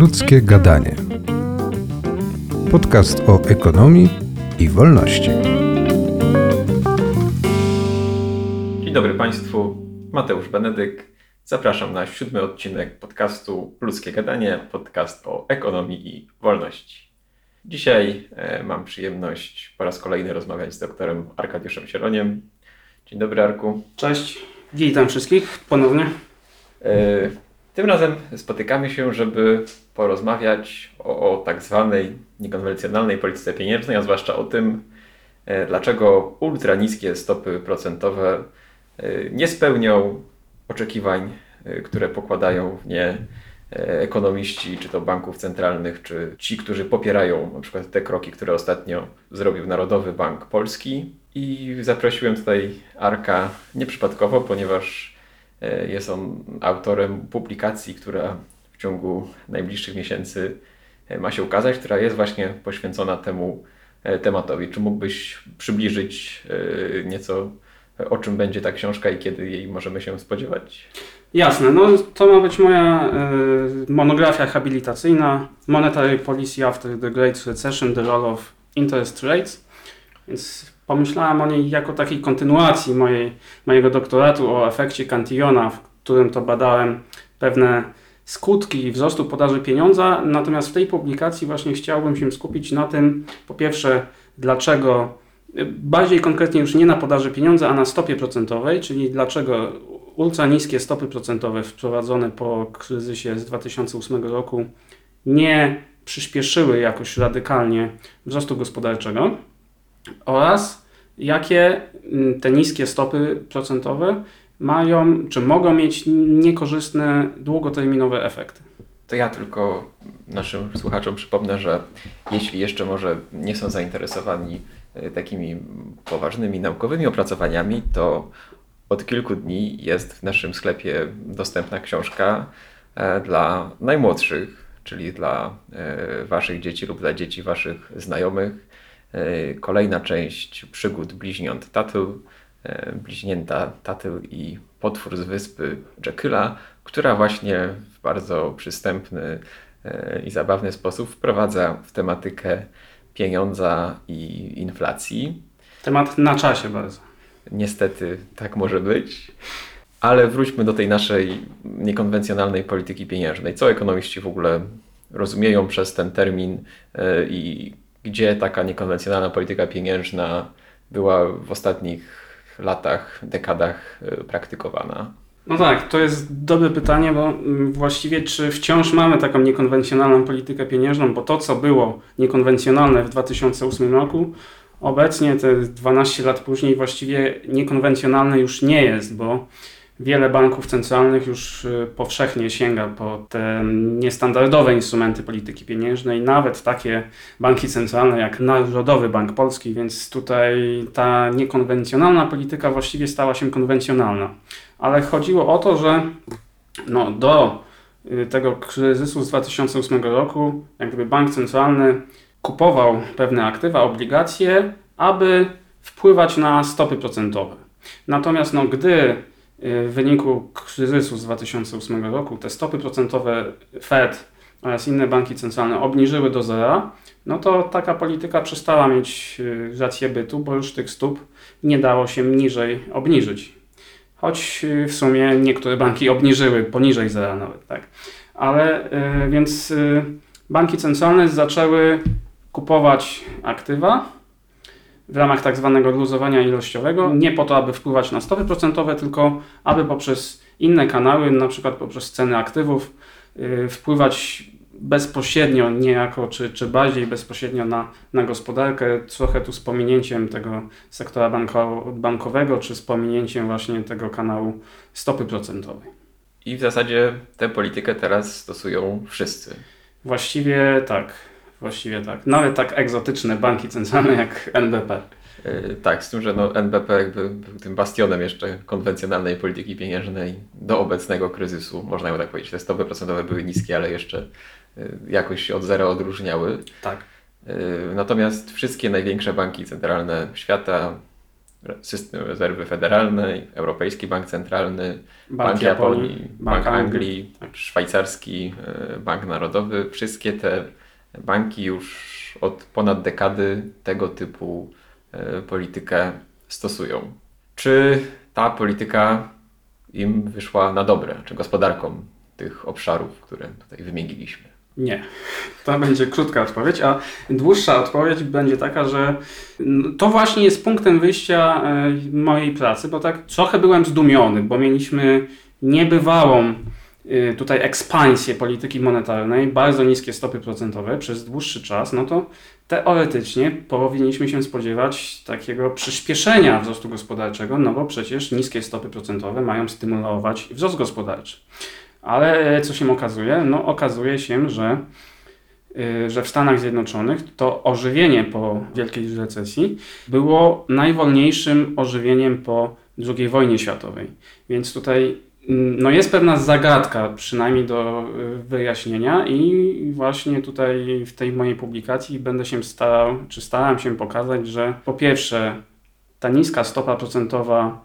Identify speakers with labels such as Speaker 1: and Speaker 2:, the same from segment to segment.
Speaker 1: Ludzkie Gadanie. Podcast o ekonomii i wolności.
Speaker 2: Dzień dobry Państwu, Mateusz Benedyk. Zapraszam na siódmy odcinek podcastu Ludzkie Gadanie, podcast o ekonomii i wolności. Dzisiaj e, mam przyjemność po raz kolejny rozmawiać z doktorem Arkadiuszem Sieroniem. Dzień dobry Arku.
Speaker 3: Cześć, witam wszystkich ponownie.
Speaker 2: E, tym razem spotykamy się, żeby porozmawiać o, o tak zwanej niekonwencjonalnej polityce pieniężnej, a zwłaszcza o tym, e, dlaczego ultra niskie stopy procentowe e, nie spełnią oczekiwań, e, które pokładają w nie ekonomiści, czy to banków centralnych, czy ci, którzy popierają na przykład te kroki, które ostatnio zrobił Narodowy Bank Polski. I zaprosiłem tutaj Arka nieprzypadkowo, ponieważ jest on autorem publikacji, która w ciągu najbliższych miesięcy ma się ukazać, która jest właśnie poświęcona temu tematowi. Czy mógłbyś przybliżyć nieco, o czym będzie ta książka i kiedy jej możemy się spodziewać?
Speaker 3: Jasne, no to ma być moja monografia habilitacyjna Monetary Policy After the Great Recession, The Role of Interest Rates. Więc pomyślałem o niej jako takiej kontynuacji mojej, mojego doktoratu o efekcie Cantillona, w którym to badałem pewne skutki wzrostu podaży pieniądza. Natomiast w tej publikacji właśnie chciałbym się skupić na tym, po pierwsze, dlaczego, bardziej konkretnie już nie na podaży pieniądza, a na stopie procentowej, czyli dlaczego ultra niskie stopy procentowe wprowadzone po kryzysie z 2008 roku nie przyspieszyły jakoś radykalnie wzrostu gospodarczego oraz jakie mm, te niskie stopy procentowe mają, czy mogą mieć niekorzystne długoterminowe efekty.
Speaker 2: To ja tylko naszym słuchaczom przypomnę, że jeśli jeszcze może nie są zainteresowani e, takimi poważnymi naukowymi opracowaniami, to od kilku dni jest w naszym sklepie dostępna książka e, dla najmłodszych, czyli dla e, Waszych dzieci lub dla dzieci Waszych znajomych. Kolejna część przygód bliźniąt Tatyl, bliźnięta Tatyl i potwór z wyspy Jekylla, która właśnie w bardzo przystępny e, i zabawny sposób wprowadza w tematykę pieniądza i inflacji.
Speaker 3: Temat na czasie bardzo.
Speaker 2: Niestety tak może być. Ale wróćmy do tej naszej niekonwencjonalnej polityki pieniężnej. Co ekonomiści w ogóle rozumieją przez ten termin e, i gdzie taka niekonwencjonalna polityka pieniężna była w ostatnich latach, dekadach e, praktykowana?
Speaker 3: No tak, to jest dobre pytanie, bo mm, właściwie czy wciąż mamy taką niekonwencjonalną politykę pieniężną, bo to, co było niekonwencjonalne w 2008 roku, obecnie, te 12 lat później, właściwie niekonwencjonalne już nie jest, bo wiele banków centralnych już y, powszechnie sięga po te niestandardowe instrumenty polityki pieniężnej, nawet takie banki centralne jak Narodowy Bank Polski, więc tutaj ta niekonwencjonalna polityka właściwie stała się konwencjonalna. Ale chodziło o to, że no, do y, tego kryzysu z 2008 roku, jak gdyby bank centralny kupował pewne aktywa, obligacje, aby wpływać na stopy procentowe. Natomiast no, gdy w wyniku kryzysu z 2008 roku te stopy procentowe Fed oraz inne banki centralne obniżyły do zera, no to taka polityka przestała mieć y, rację bytu, bo już tych stóp nie dało się niżej obniżyć. Choć y, w sumie niektóre banki obniżyły poniżej zera nawet, tak. Ale y, więc banki centralne zaczęły kupować aktywa, w ramach tak zwanego luzowania ilościowego, nie po to, aby wpływać na stopy procentowe, tylko aby poprzez inne kanały, na przykład poprzez ceny aktywów, yy, wpływać bezpośrednio, niejako, czy, czy bardziej bezpośrednio na, na gospodarkę, trochę tu z pominięciem tego sektora banko, bankowego, czy z pominięciem właśnie tego kanału stopy procentowej.
Speaker 2: I w zasadzie tę politykę teraz stosują wszyscy.
Speaker 3: Właściwie tak. Właściwie tak. Nawet tak egzotyczne banki centralne jak NBP.
Speaker 2: Yy, tak, z tym, że no NBP jakby był tym bastionem jeszcze konwencjonalnej polityki pieniężnej do obecnego kryzysu, można ją tak powiedzieć. Te stopy procentowe były niskie, ale jeszcze yy, jakoś się od zera odróżniały.
Speaker 3: Tak.
Speaker 2: Yy, natomiast wszystkie największe banki centralne świata system rezerwy federalnej, Europejski Bank Centralny,
Speaker 3: Bank,
Speaker 2: Bank
Speaker 3: Japonii,
Speaker 2: Japonii, Bank Anglii,
Speaker 3: Tak.
Speaker 2: Szwajcarski e, Bank Narodowy. Wszystkie te banki już od ponad dekady tego typu e, politykę stosują. Czy ta polityka im wyszła na dobre, czy gospodarkom tych obszarów, które tutaj wymieniliśmy?
Speaker 3: Nie. To będzie krótka odpowiedź, a dłuższa odpowiedź będzie taka, że to właśnie jest punktem wyjścia e, mojej pracy, bo tak trochę byłem zdumiony, bo mieliśmy niebywałą tutaj ekspansję polityki monetarnej, bardzo niskie stopy procentowe przez dłuższy czas, no to teoretycznie powinniśmy się spodziewać takiego przyspieszenia wzrostu gospodarczego, no bo przecież niskie stopy procentowe mają stymulować wzrost gospodarczy. Ale co się okazuje? No okazuje się, że, y, że w Stanach Zjednoczonych to ożywienie po wielkiej recesji było najwolniejszym ożywieniem po II wojnie światowej. Więc tutaj no jest pewna zagadka, przynajmniej do y, wyjaśnienia i właśnie tutaj w tej mojej publikacji będę się starał, czy starałem się pokazać, że po pierwsze ta niska stopa procentowa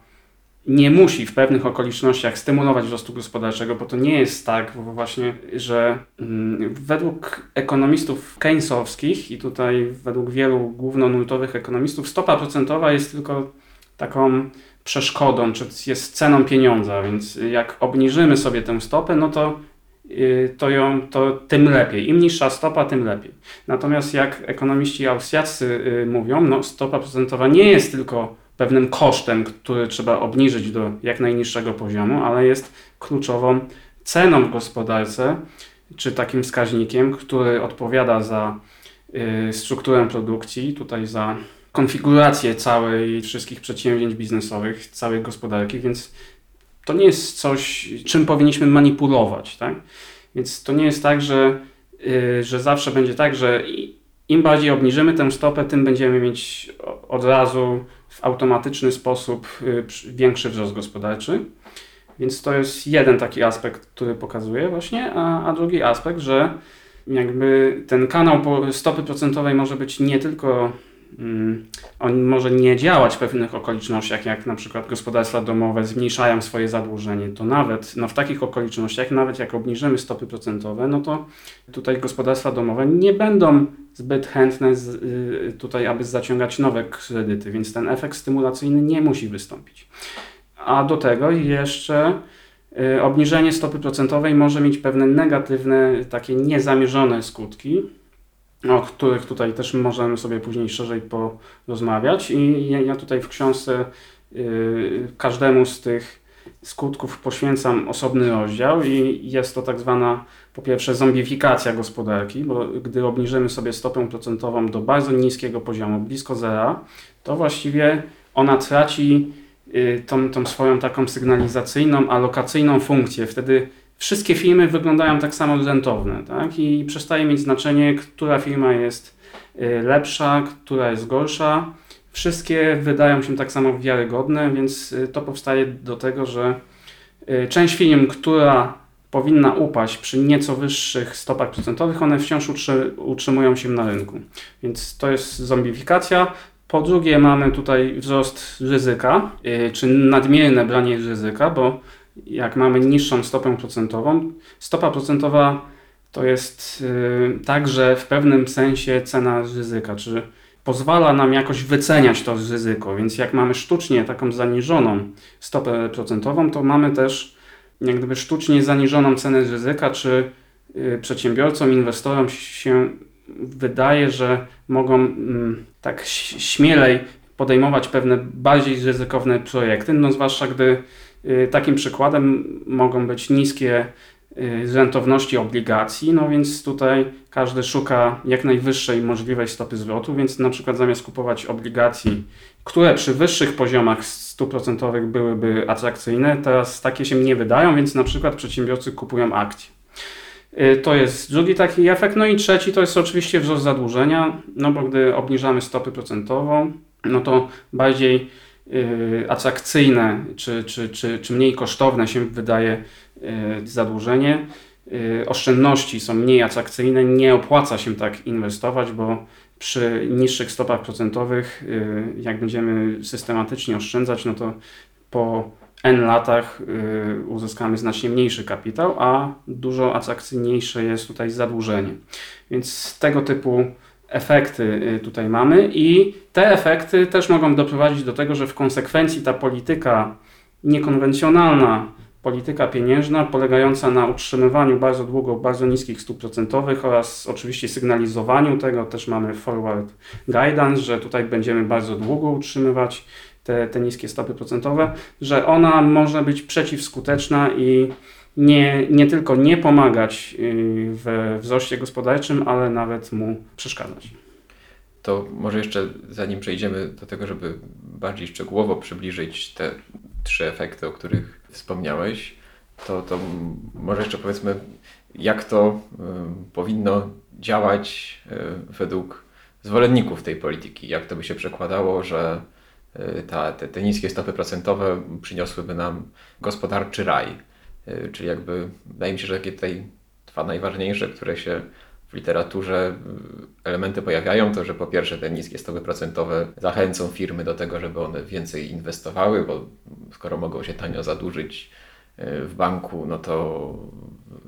Speaker 3: nie musi w pewnych okolicznościach stymulować wzrostu gospodarczego, bo to nie jest tak właśnie, że mm, według ekonomistów keynesowskich i tutaj według wielu głównonurtowych ekonomistów stopa procentowa jest tylko taką przeszkodą, czy jest ceną pieniądza, więc jak obniżymy sobie tę stopę, no to, yy, to, ją, to tym lepiej. Im niższa stopa, tym lepiej. Natomiast jak ekonomiści austriaccy yy, mówią, no stopa procentowa nie jest tylko pewnym kosztem, który trzeba obniżyć do jak najniższego poziomu, ale jest kluczową ceną w gospodarce, czy takim wskaźnikiem, który odpowiada za y, strukturę produkcji, tutaj za konfigurację całej, wszystkich przedsięwzięć biznesowych, całej gospodarki, więc to nie jest coś, czym powinniśmy manipulować, tak? Więc to nie jest tak, że, y, że zawsze będzie tak, że im bardziej obniżymy tę stopę, tym będziemy mieć od razu w automatyczny sposób y, większy wzrost gospodarczy. Więc to jest jeden taki aspekt, który pokazuje właśnie, a, a drugi aspekt, że jakby ten kanał stopy procentowej może być nie tylko on może nie działać w pewnych okolicznościach, jak na przykład gospodarstwa domowe zmniejszają swoje zadłużenie, to nawet no w takich okolicznościach, nawet jak obniżymy stopy procentowe, no to tutaj gospodarstwa domowe nie będą zbyt chętne z, y, tutaj, aby zaciągać nowe kredyty, więc ten efekt stymulacyjny nie musi wystąpić. A do tego jeszcze y, obniżenie stopy procentowej może mieć pewne negatywne, takie niezamierzone skutki, o których tutaj też możemy sobie później szerzej porozmawiać. I ja tutaj w książce y, każdemu z tych skutków poświęcam osobny rozdział i jest to tak zwana po pierwsze zombifikacja gospodarki, bo gdy obniżymy sobie stopę procentową do bardzo niskiego poziomu, blisko zera, to właściwie ona traci y, tą, tą swoją taką sygnalizacyjną, alokacyjną funkcję. Wtedy wszystkie firmy wyglądają tak samo rentowne tak? i przestaje mieć znaczenie, która firma jest y, lepsza, która jest gorsza. Wszystkie wydają się tak samo wiarygodne, więc y, to powstaje do tego, że część firm, która powinna upaść przy nieco wyższych stopach procentowych, one wciąż utrzymują się na rynku. Więc to jest zombifikacja. Po drugie mamy tutaj wzrost ryzyka, czy nadmierne branie ryzyka, bo jak mamy niższą stopę procentową, stopa procentowa to jest yy, także w pewnym sensie cena ryzyka, czy pozwala nam jakoś wyceniać to ryzyko, więc jak mamy sztucznie taką zaniżoną stopę procentową, to mamy też jak gdyby sztucznie zaniżoną cenę ryzyka, czy y, przedsiębiorcom, inwestorom się wydaje, że mogą mm, tak śmielej podejmować pewne bardziej ryzykowne projekty, no zwłaszcza gdy y, takim przykładem mogą być niskie y, rentowności obligacji, no więc tutaj każdy szuka jak najwyższej możliwej stopy zwrotu, więc na przykład zamiast kupować obligacji, które przy wyższych poziomach stóp procentowych byłyby atrakcyjne, teraz takie się nie wydają, więc na przykład przedsiębiorcy kupują akcje. Y, to jest drugi taki efekt. No i trzeci to jest oczywiście wzrost zadłużenia, no bo gdy obniżamy stopy procentową, no to bardziej y, atrakcyjne czy, czy, czy, czy mniej kosztowne się wydaje y, zadłużenie. Oszczędności są mniej atrakcyjne, nie opłaca się tak inwestować, bo przy niższych stopach procentowych, y, jak będziemy systematycznie oszczędzać, no to po N latach y, uzyskamy znacznie mniejszy kapitał, a dużo atrakcyjniejsze jest tutaj zadłużenie. Więc tego typu efekty y, tutaj mamy i te efekty też mogą doprowadzić do tego, że w konsekwencji ta polityka niekonwencjonalna, polityka pieniężna polegająca na utrzymywaniu bardzo długo bardzo niskich stóp procentowych oraz oczywiście sygnalizowaniu tego, też mamy forward guidance, że tutaj będziemy bardzo długo utrzymywać te, te niskie stopy procentowe, że ona może być przeciwskuteczna i nie, nie tylko nie pomagać y, we wzroście gospodarczym, ale nawet mu przeszkadzać.
Speaker 2: To może jeszcze zanim przejdziemy do tego, żeby bardziej szczegółowo przybliżyć te trzy efekty, o których wspomniałeś, to, to może jeszcze powiedzmy, jak to y, powinno działać y, według zwolenników tej polityki, jak to by się przekładało, że y, ta, te, te niskie stopy procentowe przyniosłyby nam gospodarczy raj. Y, czyli jakby wydaje mi się, że takie tutaj dwa najważniejsze, które się w literaturze y, elementy pojawiają, to że po pierwsze te niskie stopy procentowe zachęcą firmy do tego, żeby one więcej inwestowały, bo skoro mogą się tanio zadłużyć y, w banku, no to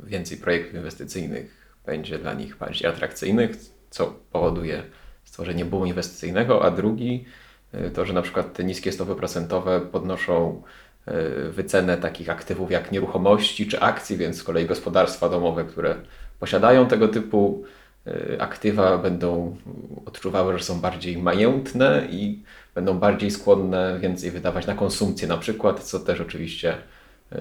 Speaker 2: więcej projektów inwestycyjnych będzie dla nich bardziej atrakcyjnych, co powoduje stworzenie boomu inwestycyjnego, a drugi to, że na przykład te niskie stopy procentowe podnoszą wycenę takich aktywów jak nieruchomości czy akcji, więc z kolei gospodarstwa domowe, które posiadają tego typu y, aktywa, będą odczuwały, że są bardziej majętne i będą bardziej skłonne więcej wydawać na konsumpcję na przykład, co też oczywiście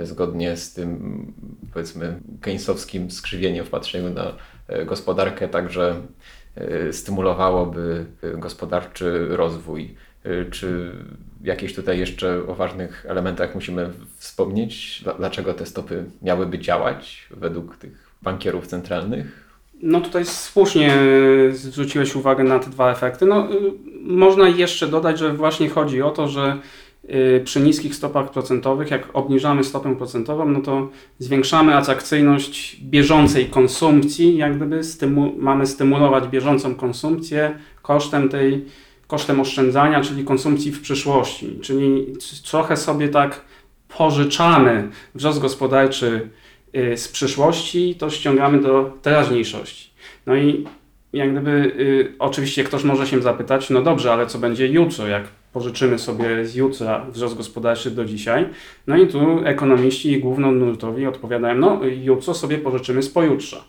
Speaker 2: y, zgodnie z tym powiedzmy keynesowskim skrzywieniem w patrzeniu na gospodarkę także stymulowałoby gospodarczy rozwój. Czy jakieś tutaj jeszcze o ważnych elementach musimy wspomnieć? Dlaczego te stopy miałyby działać według tych bankierów centralnych?
Speaker 3: No tutaj słusznie zwróciłeś uwagę na te dwa efekty. No, y, można jeszcze dodać, że właśnie chodzi o to, że y, przy niskich stopach procentowych, jak obniżamy stopę procentową, no to zwiększamy atrakcyjność bieżącej konsumpcji, jak gdyby stymu mamy stymulować bieżącą konsumpcję kosztem tej kosztem oszczędzania, czyli konsumpcji w przyszłości. Czyli trochę sobie tak pożyczamy wzrost gospodarczy y, z przyszłości, to ściągamy do teraźniejszości. No i jak gdyby, y, oczywiście ktoś może się zapytać, no dobrze, ale co będzie jutro, jak pożyczymy sobie z jutra wzrost gospodarczy do dzisiaj? No i tu ekonomiści i głównonurtowi odpowiadają, no jutro sobie pożyczymy z pojutrza.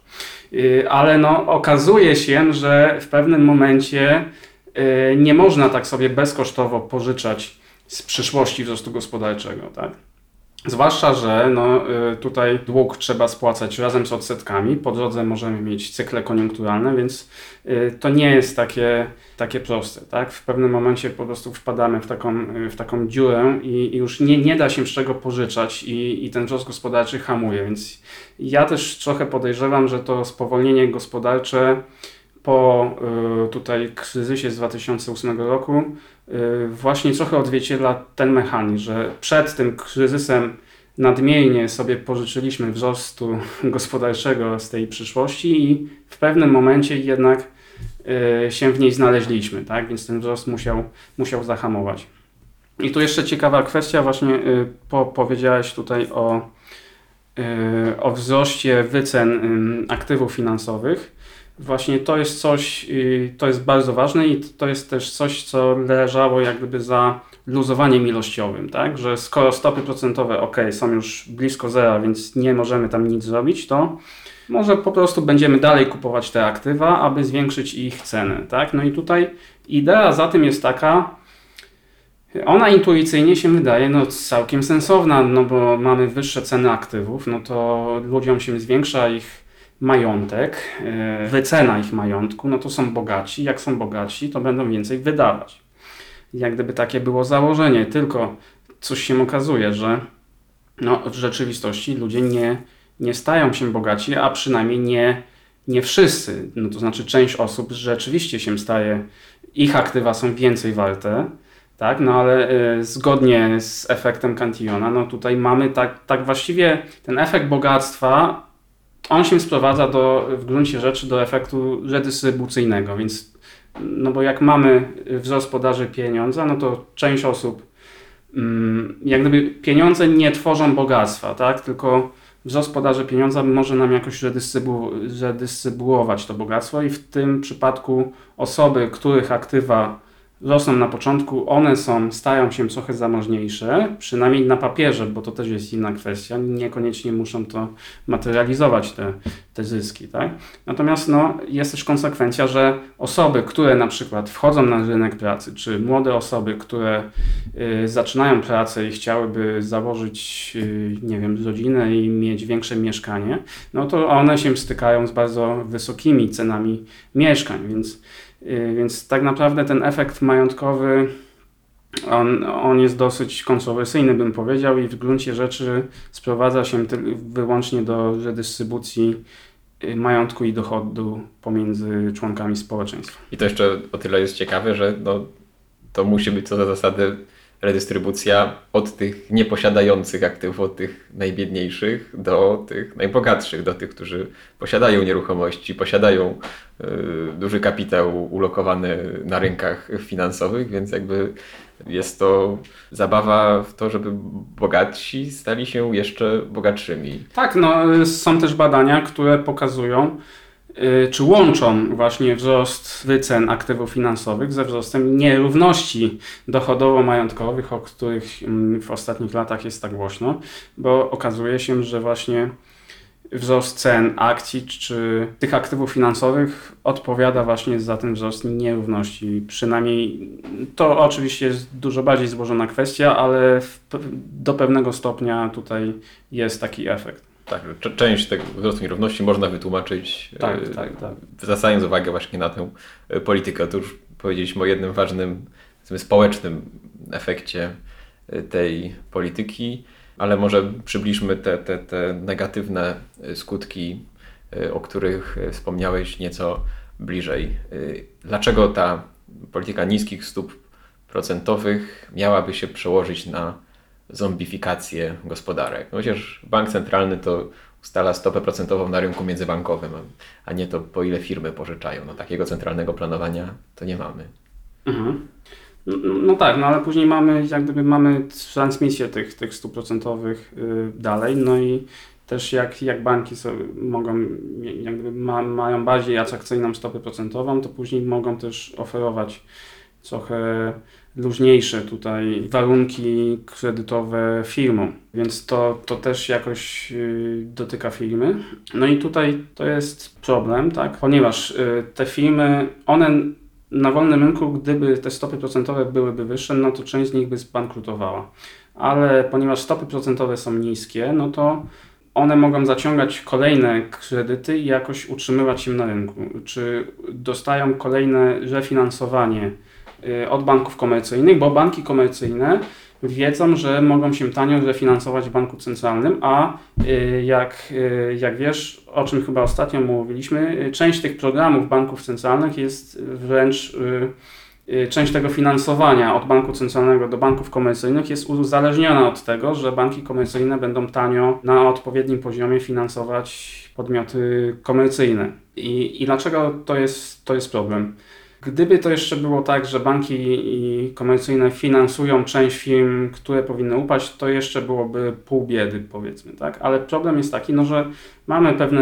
Speaker 3: Y, ale no okazuje się, że w pewnym momencie nie można tak sobie bezkosztowo pożyczać z przyszłości wzrostu gospodarczego, tak? Zwłaszcza, że no, y, tutaj dług trzeba spłacać razem z odsetkami. Po drodze możemy mieć cykle koniunkturalne, więc y, to nie jest takie, takie proste. Tak? W pewnym momencie po prostu wpadamy w taką, w taką dziurę i, i już nie, nie da się z czego pożyczać i, i ten wzrost gospodarczy hamuje. Więc ja też trochę podejrzewam, że to spowolnienie gospodarcze po y, tutaj kryzysie z 2008 roku y, właśnie trochę odzwierciedla ten mechanizm, że przed tym kryzysem nadmiernie sobie pożyczyliśmy wzrostu gospodarczego z tej przyszłości i w pewnym momencie jednak y, się w niej znaleźliśmy, tak? więc ten wzrost musiał, musiał zahamować. I tu jeszcze ciekawa kwestia, właśnie po, powiedziałeś tutaj o, o wzroście wycen aktywów finansowych. Właśnie to jest coś, y, to jest bardzo ważne i to jest też coś, co leżało jak gdyby za luzowaniem ilościowym, tak? Że skoro stopy procentowe ok, są już blisko zera, więc nie możemy tam nic zrobić, to może po prostu będziemy dalej kupować te aktywa, aby zwiększyć ich cenę, tak? No i tutaj idea za tym jest taka, ona intuicyjnie się wydaje no, całkiem sensowna, no bo mamy wyższe ceny aktywów, no to ludziom się zwiększa ich majątek, e, wycena ich majątku, no to są bogaci. Jak są bogaci, to będą więcej wydawać. Jak gdyby takie było założenie, tylko coś się okazuje, że no, w rzeczywistości ludzie nie, nie stają się bogaci, a przynajmniej nie, nie wszyscy. No, to znaczy część osób rzeczywiście się staje, ich aktywa są więcej warte, tak? No ale y, zgodnie z efektem Cantillona, no tutaj mamy tak, tak właściwie ten efekt bogactwa on się sprowadza do, w gruncie rzeczy do efektu redystrybucyjnego, więc No bo jak mamy wzrost podaży pieniądza, no to część osób, mm, jak gdyby pieniądze nie tworzą bogactwa, tak? Tylko wzrost podaży pieniądza może nam jakoś redystrybu redystrybuować to bogactwo i w tym przypadku osoby, których aktywa rosną na początku, one są, stają się trochę zamożniejsze, przynajmniej na papierze, bo to też jest inna kwestia. Niekoniecznie muszą to materializować te, te zyski. Tak? Natomiast no, jest też konsekwencja, że osoby, które na przykład wchodzą na rynek pracy, czy młode osoby, które y, zaczynają pracę i chciałyby założyć, y, nie wiem, rodzinę i mieć większe mieszkanie, no to one się stykają z bardzo wysokimi cenami mieszkań, więc Więc tak naprawdę ten efekt majątkowy on, on jest dosyć kontrowersyjny, bym powiedział, i w gruncie rzeczy sprowadza się wyłącznie do redystrybucji y, majątku i dochodu pomiędzy członkami społeczeństwa.
Speaker 2: I to jeszcze o tyle jest ciekawe, że no, to musi być co do zasady redystrybucja od tych nieposiadających aktywów, od tych najbiedniejszych do tych najbogatszych, do tych, którzy posiadają nieruchomości, posiadają y, duży kapitał ulokowany na rynkach finansowych, więc jakby jest to zabawa w to, żeby bogatsi stali się jeszcze bogatszymi.
Speaker 3: Tak, no, y, są też badania, które pokazują, czy łączą właśnie wzrost wycen aktywów finansowych ze wzrostem nierówności dochodowo-majątkowych, o których mm, w ostatnich latach jest tak głośno, bo okazuje się, że właśnie wzrost cen akcji czy tych aktywów finansowych odpowiada właśnie za ten wzrost nierówności. Przynajmniej to oczywiście jest dużo bardziej złożona kwestia, ale do pewnego stopnia tutaj jest taki efekt.
Speaker 2: Tak, część tego wzrostu nierówności można wytłumaczyć,
Speaker 3: Tak,
Speaker 2: e,
Speaker 3: tak, tak.
Speaker 2: zwracając uwagę właśnie na tę e, politykę. Otóż powiedzieliśmy o jednym ważnym, społecznym efekcie e, tej polityki, ale może przybliżmy te, te, te negatywne skutki, o których wspomniałeś nieco bliżej. Dlaczego ta polityka niskich stóp procentowych miałaby się przełożyć na zombifikację gospodarek? No chociaż bank centralny to ustala stopę procentową na rynku międzybankowym, a- nie to po ile firmy pożyczają. No takiego centralnego planowania to nie mamy.
Speaker 3: Mhm. No, no tak, no ale później mamy, jak gdyby mamy transmisję tych, tych stóp procentowych y, dalej, no i też jak, jak banki mogą, jak gdyby ma, mają bardziej atrakcyjną stopę procentową, to później mogą też oferować trochę luźniejsze tutaj warunki kredytowe firmom, więc to, to też jakoś y, dotyka firmy. No i tutaj to jest problem, tak, ponieważ y, te firmy, one na wolnym rynku, gdyby te stopy procentowe byłyby wyższe, no to część z nich by zbankrutowała. Ale ponieważ stopy procentowe są niskie, no to one mogą zaciągać kolejne kredyty i jakoś utrzymywać się na rynku. Czy dostają kolejne refinansowanie od banków komercyjnych, bo banki komercyjne wiedzą, że mogą się tanio refinansować w banku centralnym, a y, jak, y, jak wiesz, o czym chyba ostatnio mówiliśmy, y, część tych programów banków centralnych jest wręcz y, y, część tego finansowania od banku centralnego do banków komercyjnych jest uzależniona od tego, że banki komercyjne będą tanio na odpowiednim poziomie finansować podmioty komercyjne. I, i dlaczego to jest, to jest problem? Gdyby to jeszcze było tak, że banki i komercyjne finansują część firm, które powinny upaść, to jeszcze byłoby pół biedy, powiedzmy, tak? Ale problem jest taki, no, że mamy pewne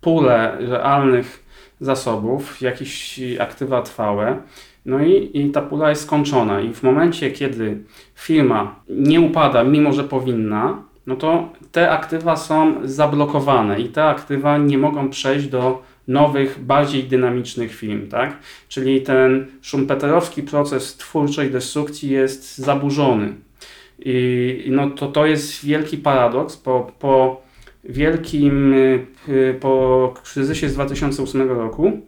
Speaker 3: pule realnych zasobów, jakieś aktywa trwałe, no i, i ta pula jest skończona. I w momencie, kiedy firma nie upada, mimo że powinna, no to te aktywa są zablokowane i te aktywa nie mogą przejść do nowych, bardziej dynamicznych firm, tak? Czyli ten szumpeterowski proces twórczej destrukcji jest zaburzony. I no to, to jest wielki paradoks, bo po wielkim, y, po kryzysie z 2008 roku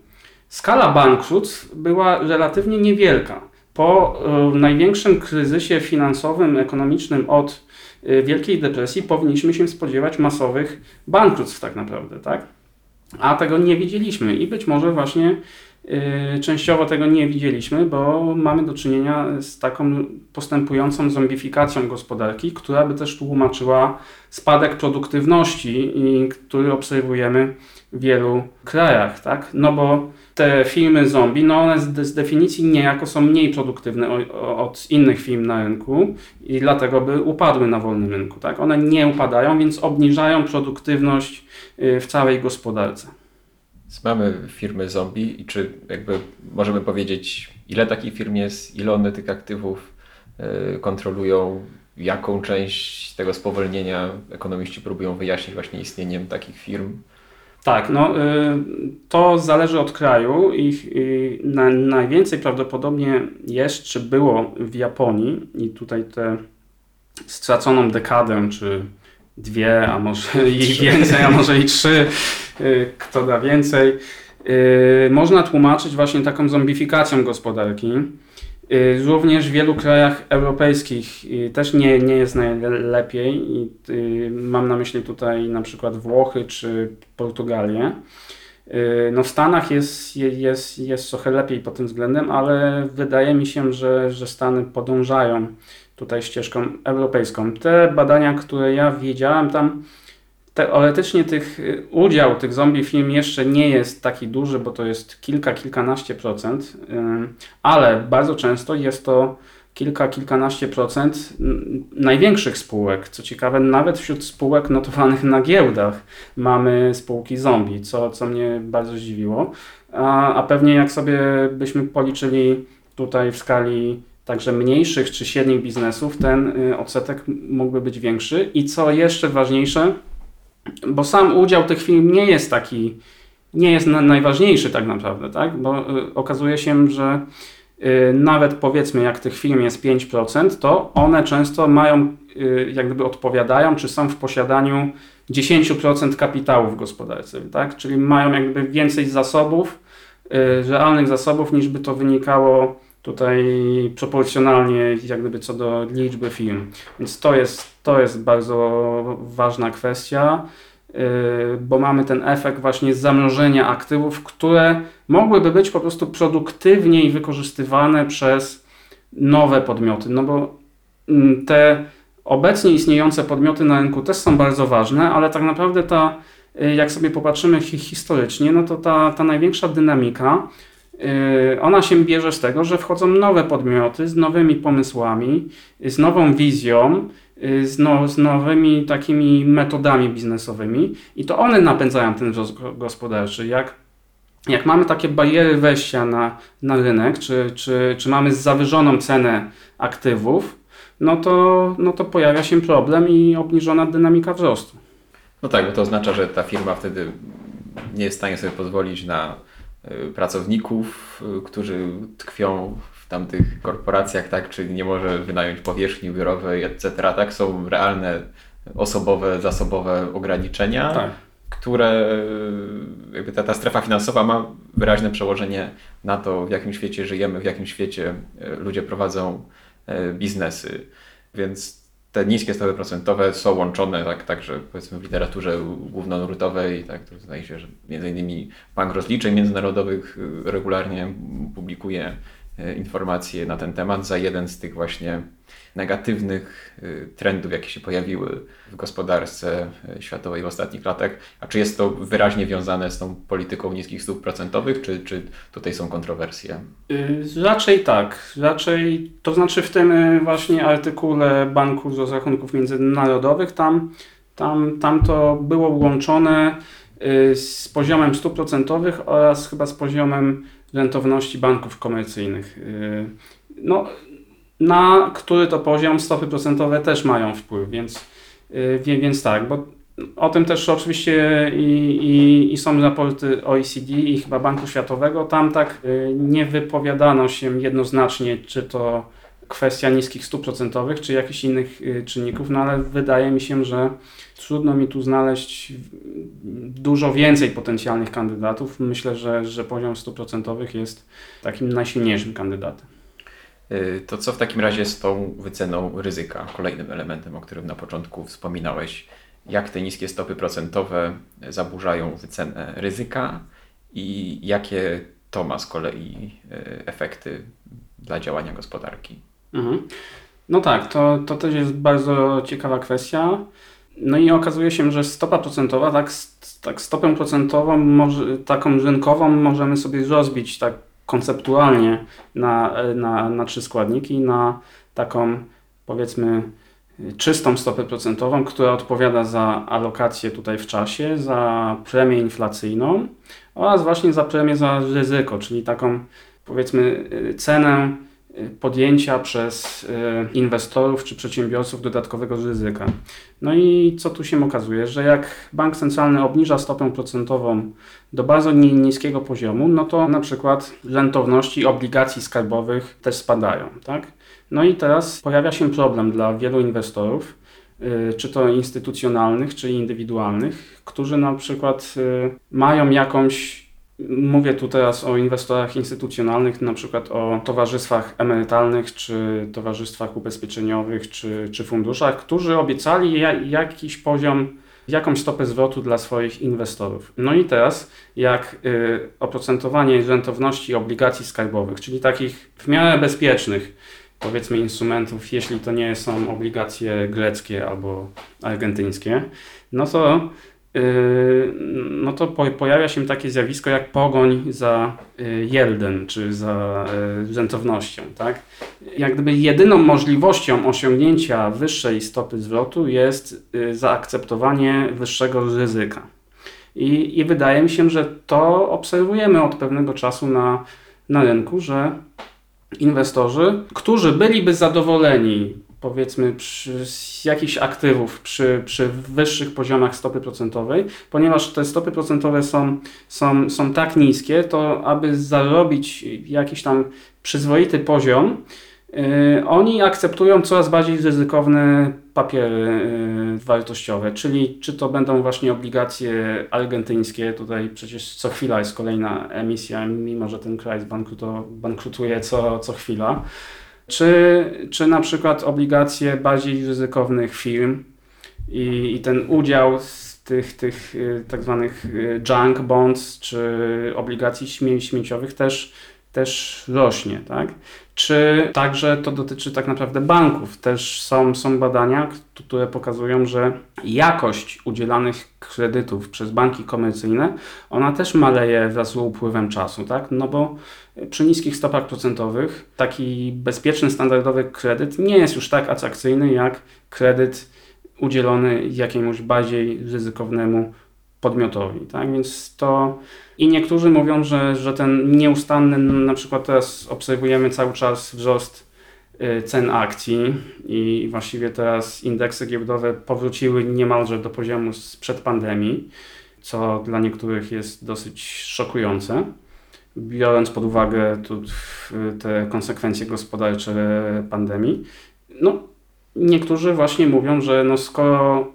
Speaker 3: skala bankructw była relatywnie niewielka. Po y, największym kryzysie finansowym, ekonomicznym od y, Wielkiej Depresji powinniśmy się spodziewać masowych bankructw tak naprawdę, tak? A tego nie widzieliśmy i być może właśnie Yy, Częściowo tego nie widzieliśmy, bo mamy do czynienia z taką postępującą zombifikacją gospodarki, która by też tłumaczyła spadek produktywności, który obserwujemy w wielu krajach, tak? No bo te filmy zombie, no one z, z definicji niejako są mniej produktywne od innych film na rynku i dlatego by upadły na wolnym rynku, tak? One nie upadają, więc obniżają produktywność yy, w całej gospodarce.
Speaker 2: Mamy firmy zombie i czy jakby możemy powiedzieć, ile takich firm jest, ile one tych aktywów y, kontrolują, jaką część tego spowolnienia ekonomiści próbują wyjaśnić właśnie istnieniem takich firm?
Speaker 3: Tak, no y, to zależy od kraju i y, na, najwięcej prawdopodobnie jest, czy było w Japonii i tutaj tę straconą dekadę, czy dwie, a może i więcej, a może i trzy, y, kto da więcej, y, można tłumaczyć właśnie taką zombifikacją gospodarki. Y, Również w wielu krajach europejskich y, też nie, nie jest najlepiej. I, y, mam na myśli tutaj na przykład Włochy czy Portugalię. No w Stanach jest, je- jest, jest trochę lepiej pod tym względem, ale wydaje mi się, że, że Stany podążają tutaj ścieżką europejską. Te badania, które ja wiedziałem tam, teoretycznie tych, y, udział tych zombie film jeszcze nie jest taki duży, bo to jest kilka, kilkanaście procent, ale bardzo często jest to kilka, kilkanaście procent największych spółek. Co ciekawe, nawet wśród spółek notowanych na giełdach mamy spółki zombie, co, co mnie bardzo zdziwiło. A, a pewnie jak sobie byśmy policzyli tutaj w skali także mniejszych czy średnich biznesów, ten y, odsetek mógłby być większy. I co jeszcze ważniejsze, bo sam udział tych firm nie jest taki, nie jest na, najważniejszy tak naprawdę, tak? Bo y, okazuje się, że y, nawet powiedzmy jak tych firm jest 5%, to one często mają, y, jak gdyby odpowiadają, czy są w posiadaniu 10% kapitału w gospodarce, tak? Czyli mają jakby więcej zasobów, realnych zasobów, niż by to wynikało tutaj proporcjonalnie, jak gdyby co do liczby firm. Więc to jest, to jest bardzo ważna kwestia, yy, bo mamy ten efekt właśnie zamrożenia aktywów, które mogłyby być po prostu produktywniej wykorzystywane przez nowe podmioty. No bo mm, te obecnie istniejące podmioty na rynku też są bardzo ważne, ale tak naprawdę ta, y, jak sobie popatrzymy hi- historycznie, no to ta, ta największa dynamika Ona się bierze z tego, że wchodzą nowe podmioty z nowymi pomysłami, z nową wizją, yy, z, no, z nowymi takimi metodami biznesowymi i to one napędzają ten wzrost go- gospodarczy. Jak, jak mamy takie bariery wejścia na, na rynek, czy, czy, czy mamy zawyżoną cenę aktywów, no to, no to pojawia się problem i obniżona dynamika wzrostu.
Speaker 2: No tak, bo to oznacza, że ta firma wtedy nie jest w stanie sobie pozwolić na pracowników, y, którzy tkwią w tamtych korporacjach, tak, czyli nie może wynająć powierzchni biurowej, etc. Tak, są realne osobowe, zasobowe ograniczenia,
Speaker 3: Tak.
Speaker 2: które y, jakby ta, ta strefa finansowa ma wyraźne przełożenie na to, w jakim świecie żyjemy, w jakim świecie y, ludzie prowadzą y, biznesy. Więc te niskie stopy procentowe są łączone tak, także powiedzmy w literaturze głównonurtowej, tak, to zdaje się, że między innymi Bank Rozliczeń Międzynarodowych y, regularnie publikuje informacje na ten temat za jeden z tych właśnie negatywnych y, trendów, jakie się pojawiły w gospodarce y, światowej w ostatnich latach. A czy jest to wyraźnie wiązane z tą polityką niskich stóp procentowych, czy, czy tutaj są kontrowersje?
Speaker 3: Y, Raczej tak. Raczej, to znaczy w tym właśnie artykule Banku z Rozrachunków Międzynarodowych, tam, tam, tam to było łączone y, z poziomem stóp procentowych oraz chyba z poziomem rentowności banków komercyjnych. Y, No, na który to poziom stopy procentowe też mają wpływ, więc, y, więc tak, bo o tym też oczywiście i, i, i są raporty OECD i chyba Banku Światowego. Tam tak y, nie wypowiadano się jednoznacznie, czy to kwestia niskich stóp procentowych, czy jakichś innych y, czynników, no ale wydaje mi się, że trudno mi tu znaleźć dużo więcej potencjalnych kandydatów. Myślę, że, że poziom stóp procentowych jest takim najsilniejszym kandydatem.
Speaker 2: Y, To co w takim razie z tą wyceną ryzyka, kolejnym elementem, o którym na początku wspominałeś? Jak te niskie stopy procentowe zaburzają wycenę ryzyka i jakie to ma z kolei e, efekty dla działania gospodarki?
Speaker 3: Mhm. No tak, to, to też jest bardzo ciekawa kwestia. No i okazuje się, że stopa procentowa, tak, tak stopę procentową, może, taką rynkową możemy sobie rozbić tak konceptualnie na, na, na trzy składniki, na taką powiedzmy czystą stopę procentową, która odpowiada za alokację tutaj w czasie, za premię inflacyjną oraz właśnie za premię za ryzyko, czyli taką powiedzmy cenę podjęcia przez y, inwestorów czy przedsiębiorców dodatkowego ryzyka. No i co tu się okazuje, że jak bank centralny obniża stopę procentową do bardzo ni- niskiego poziomu, no to na przykład rentowności obligacji skarbowych też spadają, tak? No i teraz pojawia się problem dla wielu inwestorów, y, czy to instytucjonalnych, czy indywidualnych, którzy na przykład y, mają jakąś Mówię tu teraz o inwestorach instytucjonalnych, na przykład o towarzystwach emerytalnych, czy towarzystwach ubezpieczeniowych, czy, czy funduszach, którzy obiecali ja, jakiś poziom, jakąś stopę zwrotu dla swoich inwestorów. No i teraz, jak y, oprocentowanie rentowności obligacji skarbowych, czyli takich w miarę bezpiecznych, powiedzmy, instrumentów, jeśli to nie są obligacje greckie albo argentyńskie, no to no to po, pojawia się takie zjawisko jak pogoń za y, yieldem, czy za y, rentownością, tak? Jak gdyby jedyną możliwością osiągnięcia wyższej stopy zwrotu jest y, zaakceptowanie wyższego ryzyka. I, I wydaje mi się, że to obserwujemy od pewnego czasu na, na rynku, że inwestorzy, którzy byliby zadowoleni powiedzmy przy, z jakichś aktywów przy, przy wyższych poziomach stopy procentowej, ponieważ te stopy procentowe są, są, są tak niskie, to aby zarobić jakiś tam przyzwoity poziom, yy, oni akceptują coraz bardziej ryzykowne papiery yy, wartościowe, czyli czy to będą właśnie obligacje argentyńskie, tutaj przecież co chwila jest kolejna emisja, mimo że ten kraj bankrutuje co, co chwila, czy, czy na przykład obligacje bardziej ryzykownych firm i, i ten udział z tych, tych y, tak zwanych y, junk bonds czy obligacji śmie śmieciowych też, też rośnie, tak? Czy także to dotyczy tak naprawdę banków? Też są, są badania, które pokazują, że jakość udzielanych kredytów przez banki komercyjne, ona też maleje wraz z upływem czasu, tak? No bo przy niskich stopach procentowych taki bezpieczny, standardowy kredyt nie jest już tak atrakcyjny jak kredyt udzielony jakiemuś bardziej ryzykownemu podmiotowi. Tak? Więc to i niektórzy mówią, że, że ten nieustanny, na przykład teraz obserwujemy cały czas wzrost y, cen akcji i właściwie teraz indeksy giełdowe powróciły niemalże do poziomu sprzed pandemii, co dla niektórych jest dosyć szokujące biorąc pod uwagę tu te konsekwencje gospodarcze pandemii. No, niektórzy właśnie mówią, że no skoro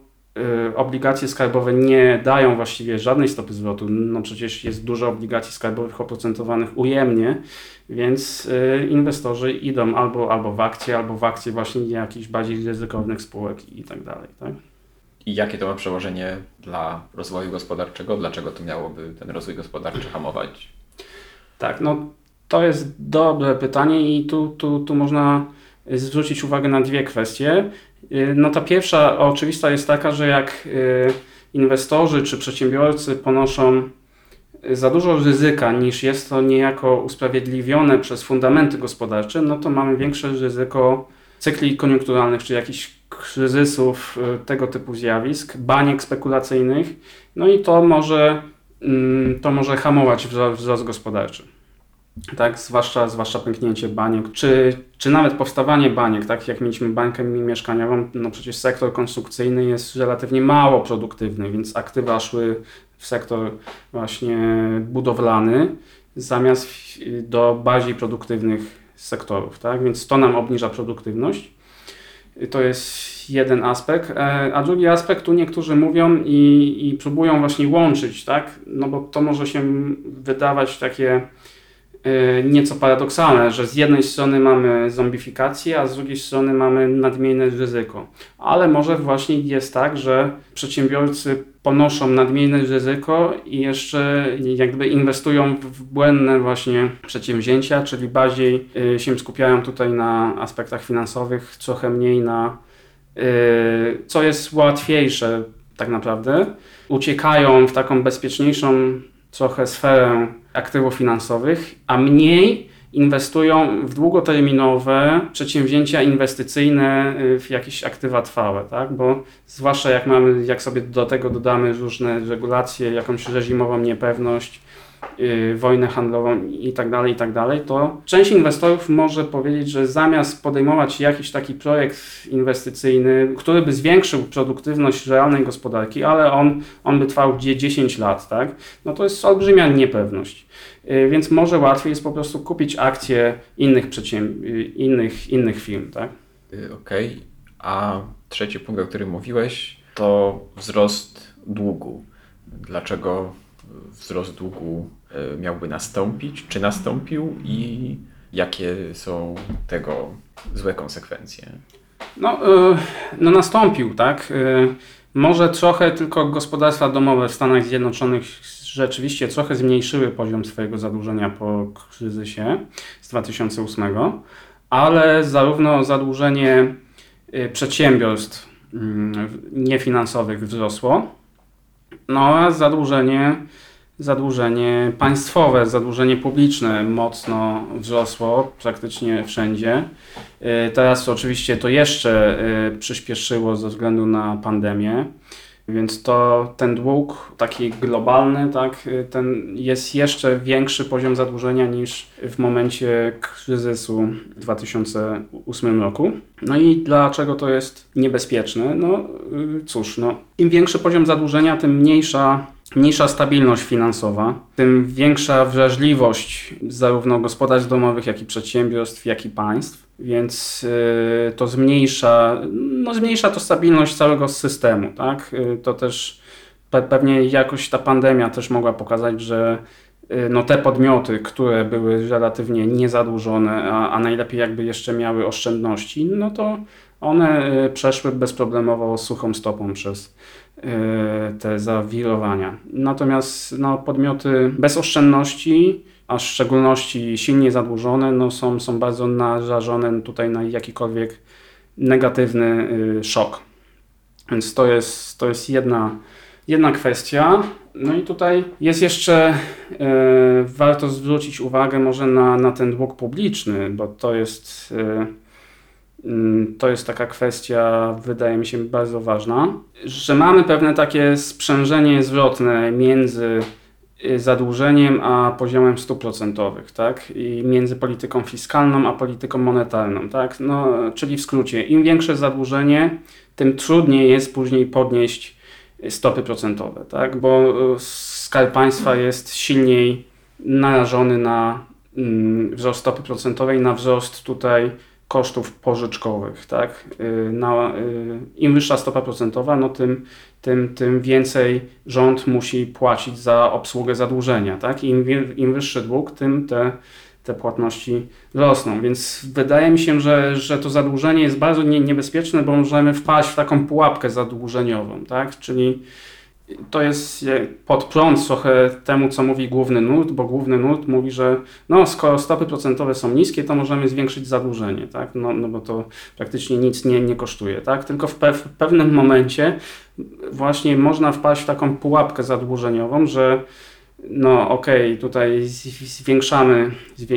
Speaker 3: obligacje skarbowe nie dają właściwie żadnej stopy zwrotu, no przecież jest dużo obligacji skarbowych oprocentowanych ujemnie, więc y, inwestorzy idą albo, albo w akcje, albo w akcje właśnie jakichś bardziej ryzykownych spółek i tak dalej. Tak?
Speaker 2: I jakie to ma przełożenie dla rozwoju gospodarczego? Dlaczego to miałoby ten rozwój gospodarczy hamować?
Speaker 3: Tak, no to jest dobre pytanie i tu, tu, tu można zwrócić uwagę na dwie kwestie. Y, No ta pierwsza oczywista jest taka, że jak y, inwestorzy czy przedsiębiorcy ponoszą za dużo ryzyka niż jest to niejako usprawiedliwione przez fundamenty gospodarcze, no to mamy większe ryzyko cykli koniunkturalnych czy jakichś kryzysów, y, tego typu zjawisk, baniek spekulacyjnych, no i to może, mm, to może hamować wzro- wzrost gospodarczy. Tak, zwłaszcza, zwłaszcza pęknięcie baniek, czy, czy nawet powstawanie baniek, tak? Jak mieliśmy bańkę mieszkaniową, no przecież sektor konstrukcyjny jest relatywnie mało produktywny, więc aktywa szły w sektor właśnie budowlany zamiast do bardziej produktywnych sektorów, tak, więc to nam obniża produktywność. To jest jeden aspekt, E, a drugi aspekt tu niektórzy mówią i, i próbują właśnie łączyć, tak, no bo to może się wydawać takie nieco paradoksalne, że z jednej strony mamy zombifikację, a z drugiej strony mamy nadmierne ryzyko. Ale może właśnie jest tak, że przedsiębiorcy ponoszą nadmierne ryzyko i jeszcze jakby inwestują w błędne właśnie przedsięwzięcia, czyli bardziej y, się skupiają tutaj na aspektach finansowych, trochę mniej na y, co jest łatwiejsze tak naprawdę. Uciekają w taką bezpieczniejszą trochę sferę aktywów finansowych, a mniej inwestują w długoterminowe przedsięwzięcia inwestycyjne y, w jakieś aktywa trwałe, tak? Bo zwłaszcza jak mamy, jak sobie do tego dodamy różne regulacje, jakąś reżimową niepewność, yy, wojnę handlową i tak dalej, i tak dalej, to część inwestorów może powiedzieć, że zamiast podejmować jakiś taki projekt inwestycyjny, który by zwiększył produktywność realnej gospodarki, ale on, on by trwał gdzie 10 lat, tak? No to jest olbrzymia niepewność. Yy, Więc może łatwiej jest po prostu kupić akcje innych, yy, innych, innych firm, tak?
Speaker 2: Y, Okej, a trzeci punkt, o którym mówiłeś, to wzrost długu. Dlaczego wzrost długu y, miałby nastąpić? Czy nastąpił i jakie są tego złe konsekwencje?
Speaker 3: No, y, no nastąpił, tak? Y, Może trochę tylko gospodarstwa domowe w Stanach Zjednoczonych rzeczywiście trochę zmniejszyły poziom swojego zadłużenia po kryzysie z 2008, ale zarówno zadłużenie przedsiębiorstw mm, niefinansowych wzrosło, no a zadłużenie, zadłużenie państwowe, zadłużenie publiczne mocno wzrosło praktycznie wszędzie. Y, Teraz oczywiście to jeszcze y, przyspieszyło ze względu na pandemię, więc to ten dług taki globalny, tak, ten jest jeszcze większy poziom zadłużenia niż w momencie kryzysu w 2008 roku. No i dlaczego to jest niebezpieczne? No y, cóż, no, im większy poziom zadłużenia, tym mniejsza mniejsza stabilność finansowa, tym większa wrażliwość zarówno gospodarstw domowych, jak i przedsiębiorstw, jak i państw, więc y, to zmniejsza, no zmniejsza to stabilność całego systemu, tak? Y, to też pe- pewnie jakoś ta pandemia też mogła pokazać, że y, no te podmioty, które były relatywnie niezadłużone, a, a najlepiej jakby jeszcze miały oszczędności, no to one przeszły bezproblemowo suchą stopą przez te zawirowania. Natomiast no, podmioty bez oszczędności, a w szczególności silnie zadłużone, no, są, są bardzo narażone tutaj na jakikolwiek negatywny y, szok. Więc to jest, to jest jedna, jedna kwestia. No i tutaj jest jeszcze, y, warto zwrócić uwagę może na, na ten dług publiczny, bo to jest, y, mm, to jest taka kwestia, wydaje mi się, bardzo ważna, że mamy pewne takie sprzężenie zwrotne między y, zadłużeniem a poziomem stóp procentowych, tak? I między polityką fiskalną a polityką monetarną, tak? No, czyli w skrócie, im większe zadłużenie, tym trudniej jest później podnieść stopy procentowe, tak? Bo y, skarb państwa jest silniej narażony na mm, wzrost stopy procentowej, na wzrost tutaj kosztów pożyczkowych, tak? Y, Na, y, Im wyższa stopa procentowa, no tym, tym, tym więcej rząd musi płacić za obsługę zadłużenia, tak? Im, im wyższy dług, tym te, te płatności rosną. Więc wydaje mi się, że, że to zadłużenie jest bardzo nie, niebezpieczne, bo możemy wpaść w taką pułapkę zadłużeniową, tak? Czyli to jest je- pod prąd trochę temu, co mówi główny nurt, bo główny nurt mówi, że no, skoro stopy procentowe są niskie, to możemy zwiększyć zadłużenie, tak? No, no bo to praktycznie nic nie, nie kosztuje, tak? Tylko w, pe- w pewnym momencie właśnie można wpaść w taką pułapkę zadłużeniową, że no okej, tutaj z- zwiększamy,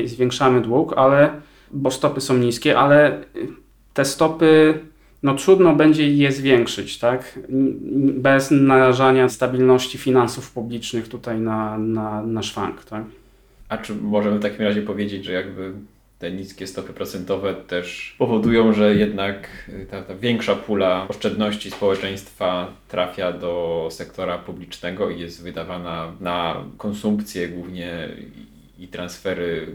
Speaker 3: zwiększamy dług, ale bo stopy są niskie, ale te stopy no trudno będzie je zwiększyć, tak? Bez narażania stabilności finansów publicznych tutaj na, na, na szwank, tak?
Speaker 2: A czy możemy w takim razie powiedzieć, że jakby te niskie stopy procentowe też powodują, że jednak y, ta, ta większa pula oszczędności społeczeństwa trafia do sektora publicznego i jest wydawana na konsumpcję głównie i transfery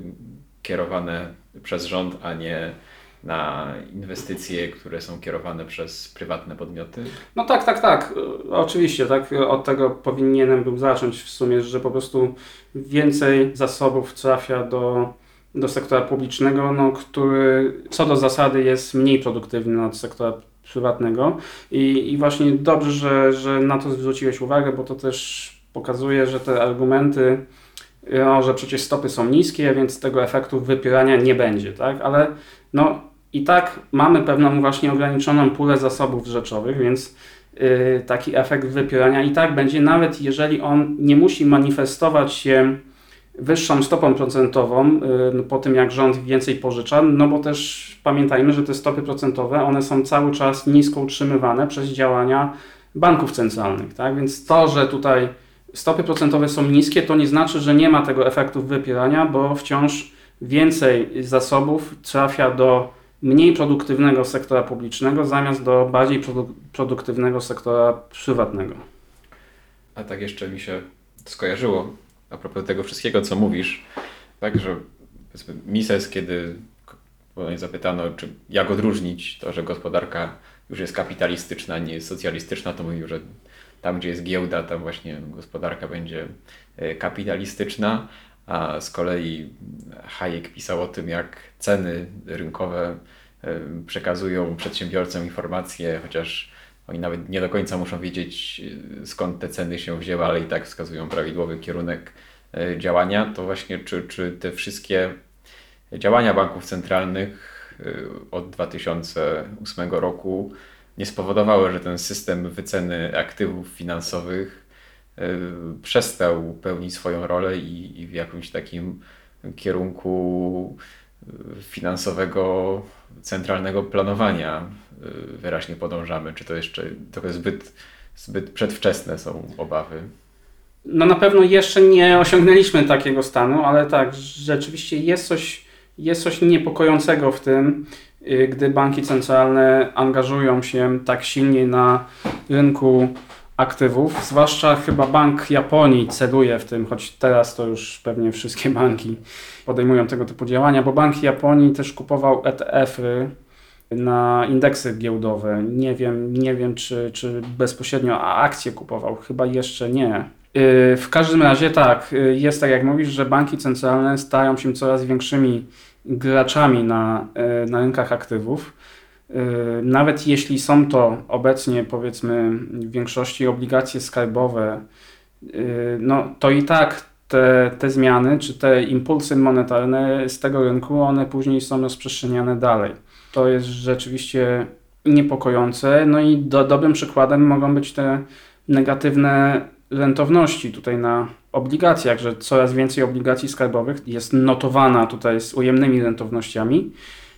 Speaker 2: kierowane przez rząd, a nie na inwestycje, które są kierowane przez prywatne podmioty?
Speaker 3: No tak, tak, tak. Oczywiście, tak. Od tego powinienem był zacząć w sumie, że po prostu więcej zasobów trafia do, do sektora publicznego, no, który co do zasady jest mniej produktywny od sektora prywatnego. I, i właśnie dobrze, że, że na to zwróciłeś uwagę, bo to też pokazuje, że te argumenty, no, że przecież stopy są niskie, więc tego efektu wypierania nie będzie, tak? Ale no i tak mamy pewną właśnie ograniczoną pulę zasobów rzeczowych, więc yy, taki efekt wypierania i tak będzie, nawet jeżeli on nie musi manifestować się wyższą stopą procentową yy, po tym, jak rząd więcej pożycza, no bo też pamiętajmy, że te stopy procentowe, one są cały czas nisko utrzymywane przez działania banków centralnych, tak? Więc to, że tutaj stopy procentowe są niskie, to nie znaczy, że nie ma tego efektu wypierania, bo wciąż więcej zasobów trafia do mniej produktywnego sektora publicznego zamiast do bardziej produ produktywnego sektora prywatnego.
Speaker 2: A tak jeszcze mi się skojarzyło a propos tego wszystkiego, co mówisz, tak, że Mises, kiedy zapytano, czy jak odróżnić to, że gospodarka już jest kapitalistyczna, nie jest socjalistyczna, to mówił, że tam, gdzie jest giełda, tam właśnie gospodarka będzie kapitalistyczna, a z kolei Hayek pisał o tym, jak ceny rynkowe przekazują przedsiębiorcom informacje, chociaż oni nawet nie do końca muszą wiedzieć, skąd te ceny się wzięły, ale i tak wskazują prawidłowy kierunek działania. To właśnie, czy, czy te wszystkie działania banków centralnych od 2008 roku nie spowodowały, że ten system wyceny aktywów finansowych przestał pełnić swoją rolę i, i w jakimś takim kierunku finansowego, centralnego planowania wyraźnie podążamy? Czy to jeszcze trochę zbyt, zbyt przedwczesne są obawy?
Speaker 3: No na pewno jeszcze nie osiągnęliśmy takiego stanu, ale tak, rzeczywiście jest coś, jest coś niepokojącego w tym, gdy banki centralne angażują się tak silnie na rynku aktywów, zwłaszcza chyba Bank Japonii celuje w tym, choć teraz to już pewnie wszystkie banki podejmują tego typu działania, bo Bank Japonii też kupował ETF-y na indeksy giełdowe. Nie wiem, nie wiem czy, czy bezpośrednio akcje kupował, chyba jeszcze nie. W każdym razie tak, jest tak jak mówisz, że banki centralne stają się coraz większymi graczami na, na rynkach aktywów. Nawet jeśli są to obecnie, powiedzmy, w większości obligacje skarbowe, no to i tak te, te zmiany, czy te impulsy monetarne z tego rynku, one później są rozprzestrzeniane dalej. To jest rzeczywiście niepokojące. No i do, dobrym przykładem mogą być te negatywne rentowności tutaj na obligacjach, że coraz więcej obligacji skarbowych jest notowana tutaj z ujemnymi rentownościami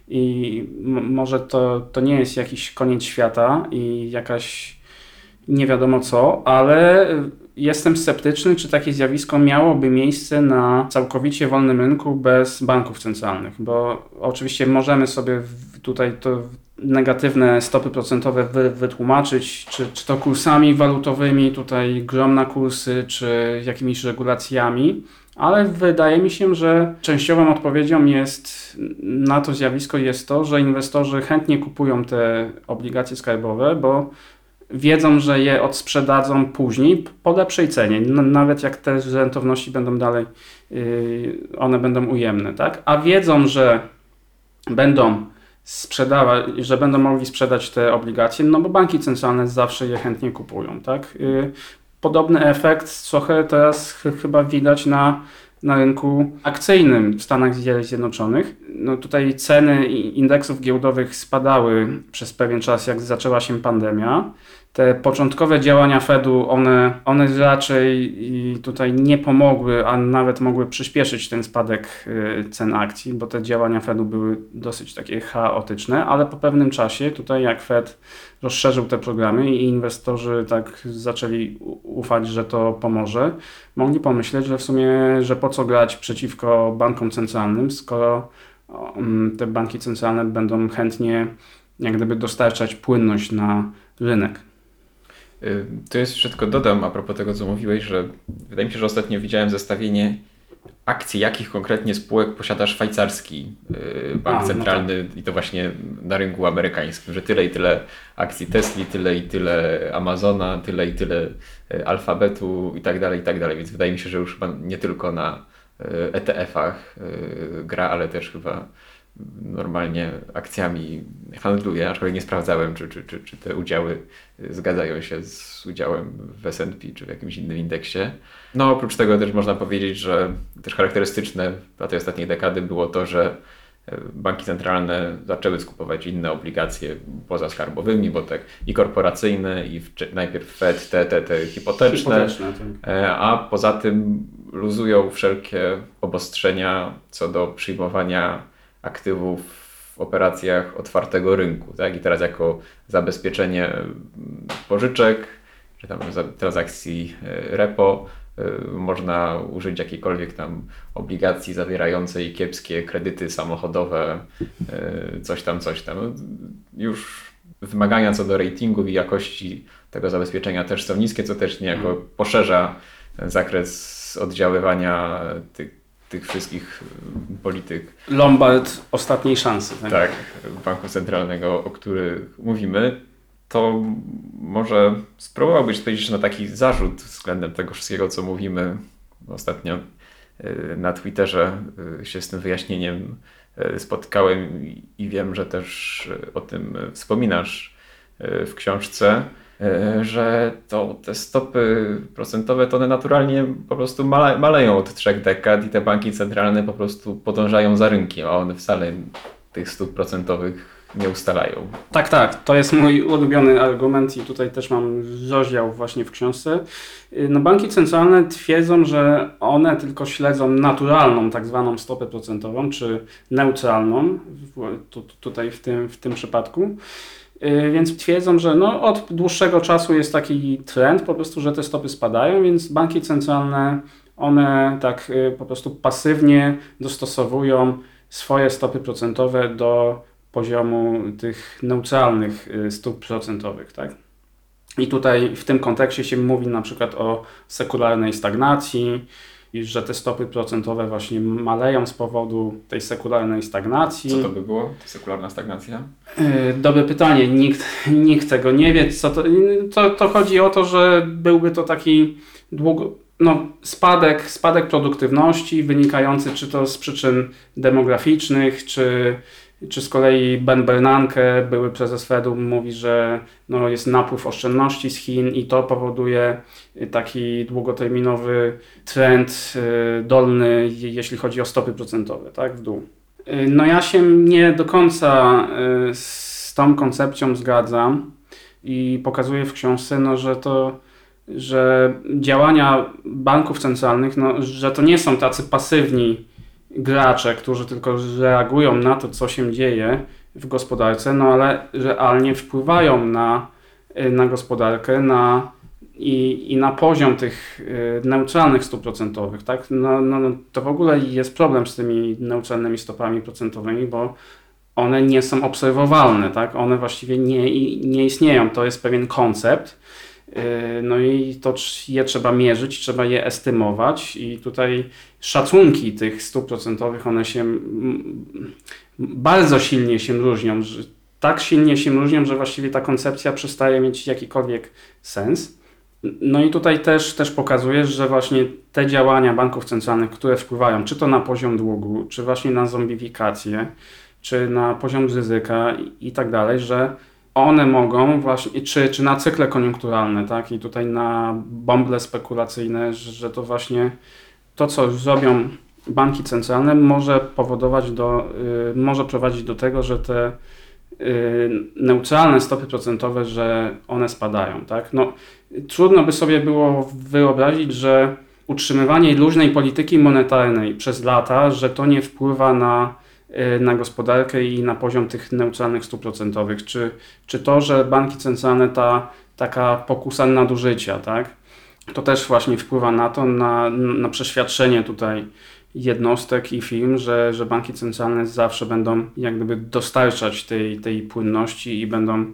Speaker 3: i może to, to nie jest jakiś koniec świata i jakaś nie wiadomo co, ale jestem sceptyczny, czy takie zjawisko miałoby miejsce na całkowicie wolnym rynku bez banków centralnych, bo oczywiście możemy sobie tutaj to negatywne stopy procentowe wy, wytłumaczyć, czy, czy to kursami walutowymi, tutaj grom na kursy, czy jakimiś regulacjami, ale wydaje mi się, że częściową odpowiedzią jest na to zjawisko jest to, że inwestorzy chętnie kupują te obligacje skarbowe, bo wiedzą, że je odsprzedadzą później po lepszej cenie, nawet jak te rentowności będą dalej, yy, one będą ujemne, tak? A wiedzą, że będą sprzedawać, że będą mogli sprzedać te obligacje, no bo banki centralne zawsze je chętnie kupują, tak? Podobny efekt trochę teraz ch chyba widać na na rynku akcyjnym w Stanach Zjednoczonych. No tutaj ceny indeksów giełdowych spadały przez pewien czas, jak zaczęła się pandemia. Te początkowe działania Fedu, one, one raczej tutaj nie pomogły, a nawet mogły przyspieszyć ten spadek y, cen akcji, bo te działania Fedu były dosyć takie chaotyczne, ale po pewnym czasie tutaj jak Fed rozszerzył te programy i inwestorzy tak zaczęli ufać, że to pomoże, mogli pomyśleć, że w sumie, że po co grać przeciwko bankom centralnym, skoro mm, te banki centralne będą chętnie jak gdyby dostarczać płynność na rynek.
Speaker 2: To jest wszystko dodam a propos tego, co mówiłeś, że wydaje mi się, że ostatnio widziałem zestawienie akcji jakich konkretnie spółek posiada szwajcarski y, bank
Speaker 3: A, no
Speaker 2: centralny i to właśnie na rynku amerykańskim, że tyle i tyle akcji Tesli, tyle i tyle Amazona, tyle i tyle y, alfabetu i tak dalej, i tak dalej. Więc wydaje mi się, że już nie tylko na y, ETF-ach gra, ale też chyba normalnie akcjami handluje, aczkolwiek nie sprawdzałem, czy, czy, czy, czy te udziały zgadzają się z udziałem w S&P czy w jakimś innym indeksie. No oprócz tego też można powiedzieć, że też charakterystyczne dla tej ostatniej dekady było to, że y, banki centralne zaczęły skupować inne obligacje pozaskarbowymi, bo tak i korporacyjne, i w, najpierw Fed, te, te, te hipoteczne,
Speaker 3: Hipoteczne, tak.
Speaker 2: E, a poza tym luzują wszelkie obostrzenia co do przyjmowania aktywów w operacjach otwartego rynku. Tak? I teraz jako zabezpieczenie mm, pożyczek, czy tam transakcji e, repo, e, można użyć jakiejkolwiek tam obligacji zawierającej kiepskie kredyty samochodowe, e, coś tam, coś tam. Już wymagania co do ratingu i jakości tego zabezpieczenia też są niskie, co też niejako poszerza ten zakres oddziaływania tych, tych wszystkich y, polityk
Speaker 3: Lombard ostatniej szansy. Tak?
Speaker 2: tak, Banku Centralnego, o których mówimy, to może spróbowałbyś odpowiedzieć na taki zarzut względem tego wszystkiego, co mówimy. Ostatnio y, na Twitterze y, się z tym wyjaśnieniem spotkałem i- wiem, że też o tym wspominasz w książce, że to te stopy procentowe to one naturalnie po prostu male, maleją od trzech dekad i te banki centralne po prostu podążają za rynkiem, a one wcale tych stóp procentowych nie ustalają.
Speaker 3: Tak, tak. To jest mój ulubiony argument i tutaj też mam rozdział właśnie w książce. Y, No, banki centralne twierdzą, że one tylko śledzą naturalną tak zwaną stopę procentową, czy neutralną, tu, tutaj w tym, w tym przypadku. Y, Więc twierdzą, że no, od dłuższego czasu jest taki trend po prostu, że te stopy spadają, więc banki centralne one tak y, po prostu pasywnie dostosowują swoje stopy procentowe do poziomu tych neutralnych y, stóp procentowych, tak? I tutaj w tym kontekście się mówi na przykład o sekularnej stagnacji, i że te stopy procentowe właśnie maleją z powodu tej sekularnej stagnacji.
Speaker 2: Co to by było? Sekularna stagnacja?
Speaker 3: Yy, Dobre pytanie. Nikt, nikt tego nie wie. Co to, to, to chodzi o to, że byłby to taki długo, no, spadek, spadek produktywności wynikający czy to z przyczyn demograficznych, czy, czy z kolei Ben Bernanke, były prezes Fedu, mówi, że no, jest napływ oszczędności z Chin i to powoduje taki długoterminowy trend yy, dolny, je- jeśli chodzi o stopy procentowe, tak, w dół. Yy, No ja się nie do końca yy, z tą koncepcją zgadzam i pokazuję w książce, no, że to że działania banków centralnych, no, że to nie są tacy pasywni gracze, którzy tylko reagują na to, co się dzieje w gospodarce, no ale realnie wpływają na, y, na gospodarkę na, i, i na poziom tych y, neutralnych stóp procentowych. Tak? No, no, no, to w ogóle jest problem z tymi neutralnymi stopami procentowymi, bo one nie są obserwowalne, tak? one właściwie nie, nie istnieją. To jest pewien koncept. Yy, No i to je trzeba mierzyć, trzeba je estymować i tutaj szacunki tych stóp procentowych, one się bardzo silnie się różnią, tak silnie się różnią, że właściwie ta koncepcja przestaje mieć jakikolwiek sens. No i tutaj też, też pokazuje, że właśnie te działania banków centralnych, które wpływają czy to na poziom długu, czy właśnie na zombifikację, czy na poziom ryzyka i tak dalej, że one mogą właśnie, czy, czy na cykle koniunkturalne, tak, i tutaj na bąble spekulacyjne, że, to właśnie to, co zrobią banki centralne, może powodować do, y, może prowadzić do tego, że te y, neutralne stopy procentowe, że one spadają, tak. No, trudno by sobie było wyobrazić, że utrzymywanie luźnej polityki monetarnej przez lata, że to nie wpływa na, na gospodarkę i na poziom tych neutralnych stóp procentowych. Czy, czy to, że banki centralne, ta taka pokusa nadużycia, tak? To też właśnie wpływa na to, na, na przeświadczenie tutaj jednostek i firm, że, że banki centralne zawsze będą jak gdyby dostarczać tej, tej płynności i będą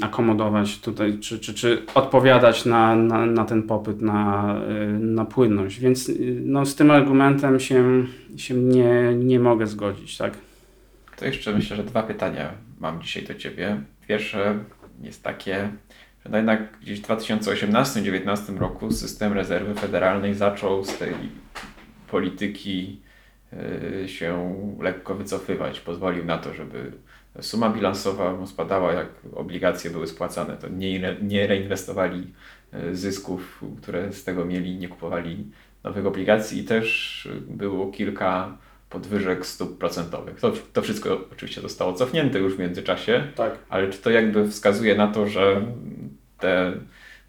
Speaker 3: akomodować tutaj, czy, czy, czy odpowiadać na, na, na ten popyt, na, y, na płynność. Więc y, no, z tym argumentem się, się nie, nie mogę zgodzić, tak?
Speaker 2: To jeszcze myślę, że dwa pytania mam dzisiaj do Ciebie. Pierwsze jest takie, że no jednak gdzieś w 2018-2019 roku system rezerwy federalnej zaczął z tej polityki y, się lekko wycofywać. Pozwolił na to, żeby suma bilansowa spadała, jak obligacje były spłacane. To nie, nie reinwestowali y, zysków, które z tego mieli, nie kupowali nowych obligacji i też było kilka podwyżek stóp procentowych. To, to wszystko oczywiście zostało cofnięte już w międzyczasie,
Speaker 3: Tak.
Speaker 2: ale czy to jakby wskazuje na to, że te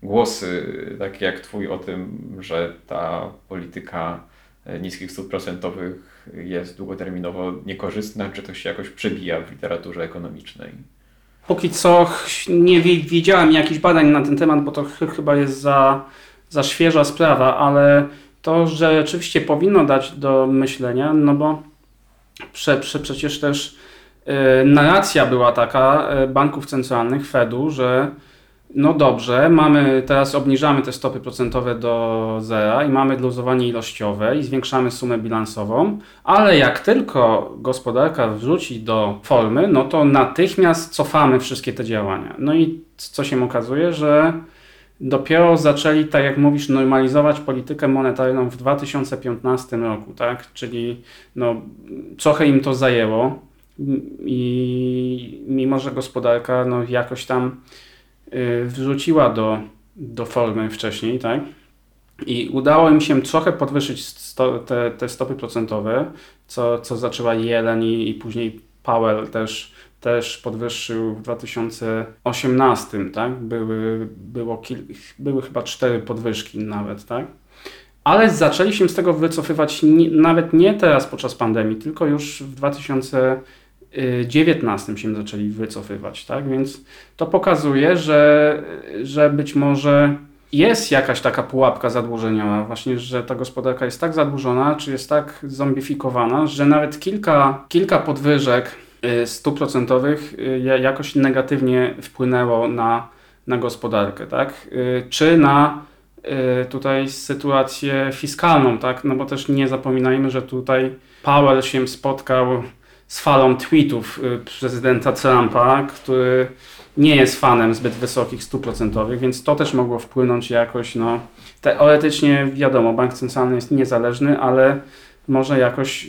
Speaker 2: głosy, takie jak Twój o tym, że ta polityka e, niskich stóp procentowych jest długoterminowo niekorzystna, czy to się jakoś przebija w literaturze ekonomicznej?
Speaker 3: Póki co nie wi- widziałem jakichś badań na ten temat, bo to ch- chyba jest za, za świeża sprawa, ale to, że rzeczywiście powinno dać do myślenia, no bo prze, prze, przecież też y, narracja była taka y, banków centralnych, Fedu, że no dobrze, mamy teraz obniżamy te stopy procentowe do zera i mamy luzowanie ilościowe i zwiększamy sumę bilansową, ale jak tylko gospodarka wróci do formy, no to natychmiast cofamy wszystkie te działania. No i co się okazuje, że dopiero zaczęli, tak jak mówisz, normalizować politykę monetarną w 2015 roku, tak? Czyli no, trochę im to zajęło i mimo, że gospodarka no, jakoś tam y, wróciła do, do formy wcześniej, tak? I udało im się trochę podwyższyć sto, te, te stopy procentowe, co, co zaczęła Jelen i, i później Powell też, też podwyższył w 2018, tak? Były, było kil, były chyba cztery podwyżki nawet, tak? Ale zaczęli się z tego wycofywać nawet nie teraz podczas pandemii, tylko już w 2019 się zaczęli wycofywać, tak? Więc to pokazuje, że, że być może jest jakaś taka pułapka zadłużeniowa, właśnie, że ta gospodarka jest tak zadłużona, czy jest tak zombifikowana, że nawet kilka, kilka podwyżek y, stóp procentowych y, ja- jakoś negatywnie wpłynęło na, na gospodarkę, tak? Y, Czy na y, tutaj sytuację fiskalną, tak? No bo też nie zapominajmy, że tutaj Powell się spotkał z falą tweetów y, prezydenta Trumpa, który nie jest fanem zbyt wysokich stóp procentowych, więc to też mogło wpłynąć jakoś, no teoretycznie wiadomo, bank centralny jest niezależny, ale może jakoś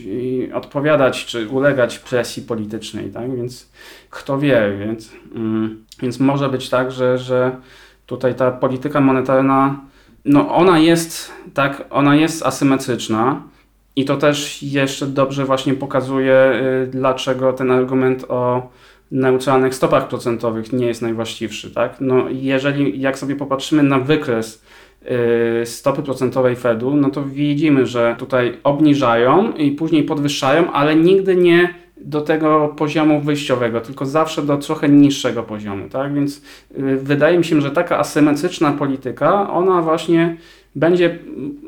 Speaker 3: odpowiadać czy ulegać presji politycznej, tak? Więc kto wie, więc, mm, więc może być tak, że, że tutaj ta polityka monetarna, no ona jest, tak, ona jest asymetryczna i to też jeszcze dobrze właśnie pokazuje, y, dlaczego ten argument o neutralnych stopach procentowych nie jest najwłaściwszy, tak? No jeżeli, jak sobie popatrzymy na wykres y, stopy procentowej Fedu, no to widzimy, że tutaj obniżają i później podwyższają, ale nigdy nie do tego poziomu wyjściowego, tylko zawsze do trochę niższego poziomu, tak? Więc y, wydaje mi się, że taka asymetryczna polityka, ona właśnie będzie,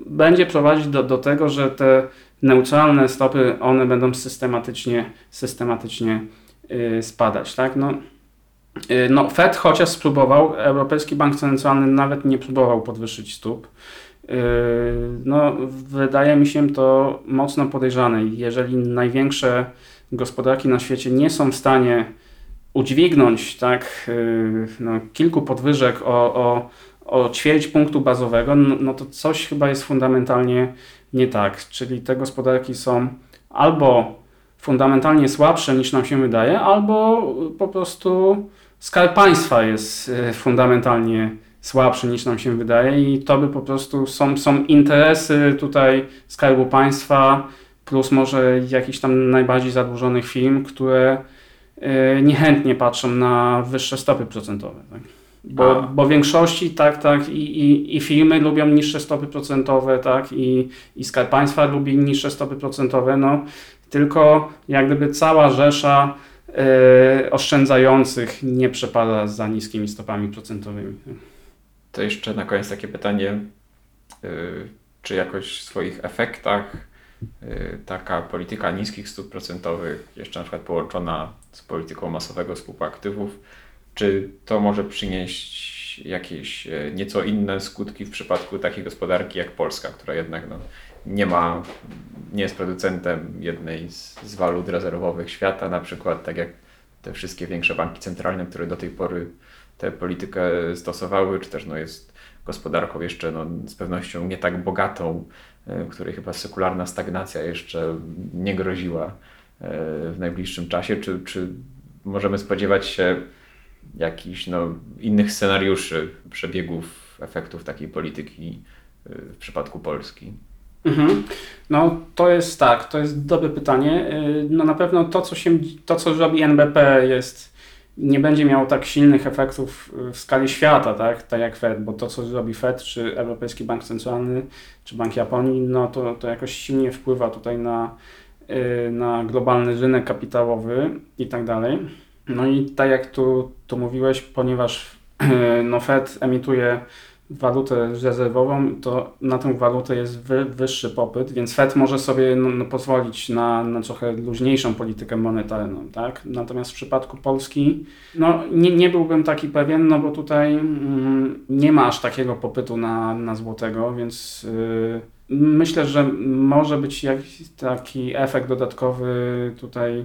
Speaker 3: będzie prowadzić do, do tego, że te neutralne stopy, one będą systematycznie, systematycznie y, spadać, tak? No, y, no Fed chociaż spróbował, Europejski Bank Centralny nawet nie próbował podwyższyć stóp. Y, No, wydaje mi się to mocno podejrzane. Jeżeli największe gospodarki na świecie nie są w stanie udźwignąć tak, no, kilku podwyżek o, o, o ćwierć punktu bazowego, no, no to coś chyba jest fundamentalnie nie tak. Czyli te gospodarki są albo fundamentalnie słabsze niż nam się wydaje, albo po prostu skarb państwa jest y, fundamentalnie słabszy niż nam się wydaje i to by po prostu są, są interesy tutaj skarbu państwa plus może jakichś tam najbardziej zadłużonych firm, które y, niechętnie patrzą na wyższe stopy procentowe. Tak? Bo,
Speaker 2: A.
Speaker 3: bo w większości tak, tak i, i, i firmy lubią niższe stopy procentowe, tak, i, i skarb państwa lubi niższe stopy procentowe, no tylko jak gdyby cała rzesza y, oszczędzających nie przepada za niskimi stopami procentowymi.
Speaker 2: To jeszcze na koniec takie pytanie, y, czy jakoś w swoich efektach y, taka polityka niskich stóp procentowych, jeszcze na przykład połączona z polityką masowego skupu aktywów, Czy to może przynieść jakieś e, nieco inne skutki w przypadku takiej gospodarki jak Polska, która jednak no, nie ma, nie jest producentem jednej z, z walut rezerwowych świata, na przykład tak jak te wszystkie większe banki centralne, które do tej pory tę politykę stosowały, czy też no, jest gospodarką jeszcze no, z pewnością nie tak bogatą, e, której chyba sekularna stagnacja jeszcze nie groziła e, w najbliższym czasie, czy, czy możemy spodziewać się jakichś no, innych scenariuszy przebiegów, efektów takiej polityki e, w przypadku Polski?
Speaker 3: Mhm. No to jest tak, to jest dobre pytanie. Y, No na pewno to, co się, to, co robi NBP jest, nie będzie miało tak silnych efektów w skali świata, tak, tak jak Fed, bo to, co robi Fed, czy Europejski Bank Centralny, czy Bank Japonii, no to, to jakoś silnie wpływa tutaj na, y, na globalny rynek kapitałowy i tak dalej. No i tak jak tu, tu mówiłeś, ponieważ no Fed emituje walutę rezerwową, to na tę walutę jest wy, wyższy popyt, więc Fed może sobie no, no, pozwolić na, na trochę luźniejszą politykę monetarną, tak? Natomiast w przypadku Polski, no nie, nie byłbym taki pewien, no bo tutaj mm, nie ma aż takiego popytu na, na złotego, więc yy, myślę, że może być jakiś taki efekt dodatkowy tutaj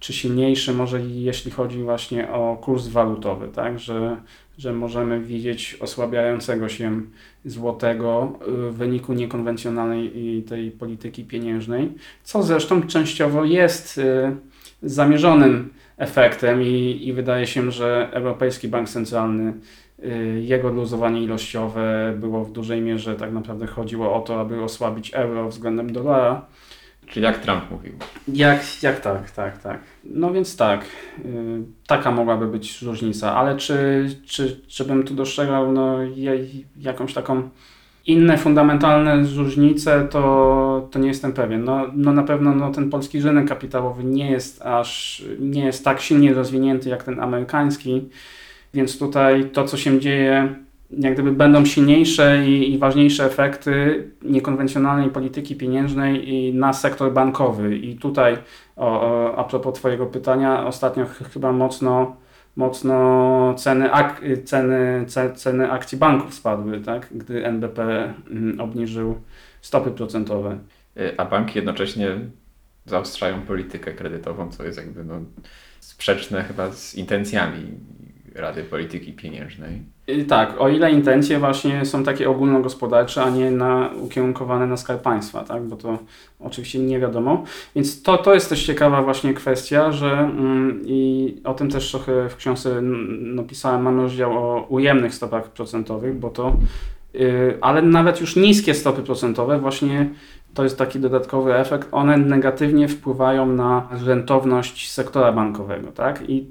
Speaker 3: czy silniejszy może jeśli chodzi właśnie o kurs walutowy, tak, że, że możemy widzieć osłabiającego się złotego w wyniku niekonwencjonalnej tej polityki pieniężnej, co zresztą częściowo jest y, zamierzonym efektem i, i wydaje się, że Europejski Bank Centralny y, jego luzowanie ilościowe było w dużej mierze tak naprawdę chodziło o to, aby osłabić euro względem dolara.
Speaker 2: Czyli jak Trump mówił.
Speaker 3: Jak, jak tak, tak, tak. No więc tak, yy, taka mogłaby być różnica, ale czy, czy, czy bym tu dostrzegał no, jakąś taką inne fundamentalne różnice, to, to nie jestem pewien. No, no na pewno no, ten polski rynek kapitałowy nie jest aż, nie jest tak silnie rozwinięty jak ten amerykański, więc tutaj to, co się dzieje jak gdyby będą silniejsze i, i, ważniejsze efekty niekonwencjonalnej polityki pieniężnej i na sektor bankowy. I tutaj, o, o, a propos Twojego pytania, ostatnio ch chyba mocno, mocno ceny, ak ceny, ce ceny akcji banków spadły, tak? gdy NBP mm, obniżył stopy procentowe.
Speaker 2: A banki jednocześnie zaostrzają politykę kredytową, co jest jakby no, sprzeczne chyba z intencjami Rady Polityki Pieniężnej.
Speaker 3: Tak, o ile intencje właśnie są takie ogólnogospodarcze, a nie na, ukierunkowane na skarb państwa, tak? bo to oczywiście nie wiadomo. Więc to, to jest też ciekawa właśnie kwestia, że mm, i o tym też trochę w książce napisałem, mamy rozdział o ujemnych stopach procentowych, bo to, yy, ale nawet już niskie stopy procentowe właśnie to jest taki dodatkowy efekt, one negatywnie wpływają na rentowność sektora bankowego, tak? I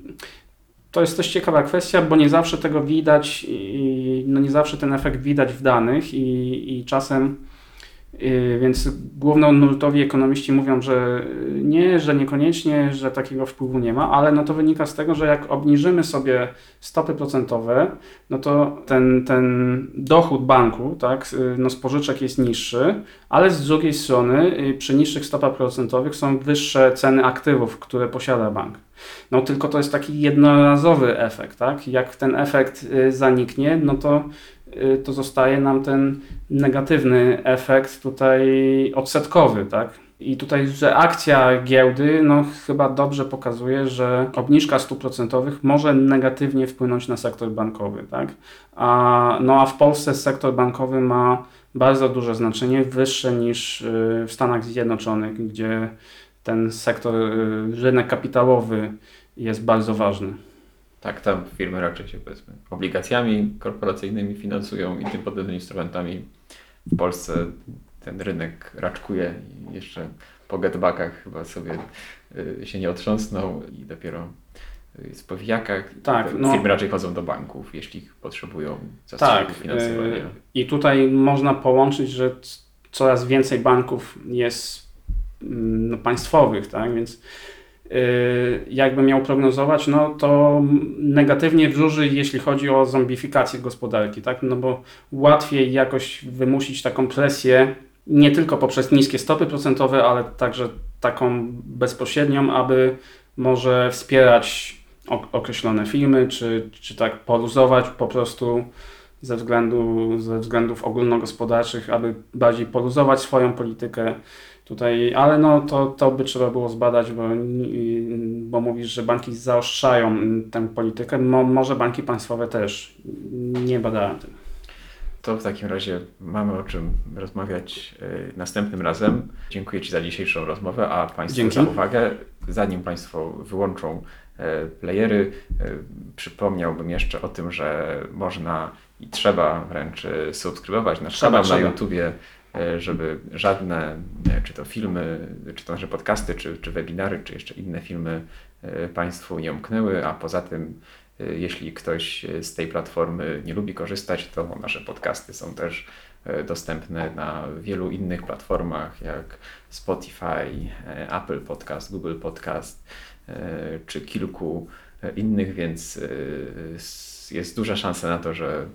Speaker 3: to jest też ciekawa kwestia, bo nie zawsze tego widać, i, no nie zawsze ten efekt widać w danych i, i czasem, yy, więc główno nurtowi ekonomiści mówią, że nie, że niekoniecznie, że takiego wpływu nie ma, ale no to wynika z tego, że jak obniżymy sobie stopy procentowe, no to ten, ten dochód banku, tak, no z pożyczek jest niższy, ale z drugiej strony przy niższych stopach procentowych są wyższe ceny aktywów, które posiada bank. No tylko to jest taki jednorazowy efekt, tak? Jak ten efekt zaniknie, no to, to zostaje nam ten negatywny efekt tutaj odsetkowy, tak? I tutaj, że akcja giełdy, no chyba dobrze pokazuje, że obniżka stóp procentowych może negatywnie wpłynąć na sektor bankowy, tak? A, no a w Polsce sektor bankowy ma bardzo duże znaczenie, wyższe niż w Stanach Zjednoczonych, gdzie ten sektor, rynek kapitałowy jest bardzo ważny.
Speaker 2: Tak, tam firmy raczej się powiedzmy obligacjami korporacyjnymi finansują i tym podobnymi instrumentami. W Polsce ten rynek raczkuje i jeszcze po getbackach chyba sobie się nie otrząsnął i dopiero jest po wijakach.
Speaker 3: Tak,
Speaker 2: no, firmy raczej chodzą do banków, jeśli potrzebują zastrzeżenia
Speaker 3: tak,
Speaker 2: finansowania.
Speaker 3: I tutaj można połączyć, że coraz więcej banków jest no, państwowych, tak? Więc yy, jakby miał prognozować, no to negatywnie wróży, jeśli chodzi o zombifikację gospodarki, tak? No bo łatwiej jakoś wymusić taką presję nie tylko poprzez niskie stopy procentowe, ale także taką bezpośrednią, aby może wspierać ok- określone filmy, czy, czy tak poluzować po prostu ze, względu, ze względów ogólnogospodarczych, aby bardziej poluzować swoją politykę tutaj, ale no to, to by trzeba było zbadać, bo, bo mówisz, że banki zaostrzają tę politykę, Mo, może banki państwowe też nie badają tym.
Speaker 2: To w takim razie mamy o czym rozmawiać y, następnym razem. Dziękuję Ci za dzisiejszą rozmowę, a Państwu
Speaker 3: Dzięki.
Speaker 2: za uwagę. Zanim Państwo wyłączą e, playery, e, przypomniałbym jeszcze o tym, że można i trzeba wręcz subskrybować nasz
Speaker 3: Trzeba,
Speaker 2: kanał na. YouTubie, żeby żadne, e, czy to filmy, czy to nasze podcasty, czy, czy webinary, czy jeszcze inne filmy e, Państwu nie umknęły, a poza tym e, jeśli ktoś e, z tej platformy nie lubi korzystać, to nasze podcasty są też e, dostępne na wielu innych platformach jak Spotify, e, Apple Podcast, Google Podcast e, czy kilku e, innych, więc e, jest duża szansa na to, że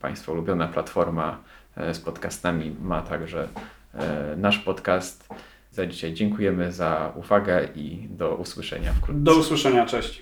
Speaker 2: Państwa ulubiona platforma e, z podcastami ma także e, nasz podcast. Za dzisiaj dziękujemy za uwagę i do usłyszenia wkrótce.
Speaker 3: Do usłyszenia, cześć.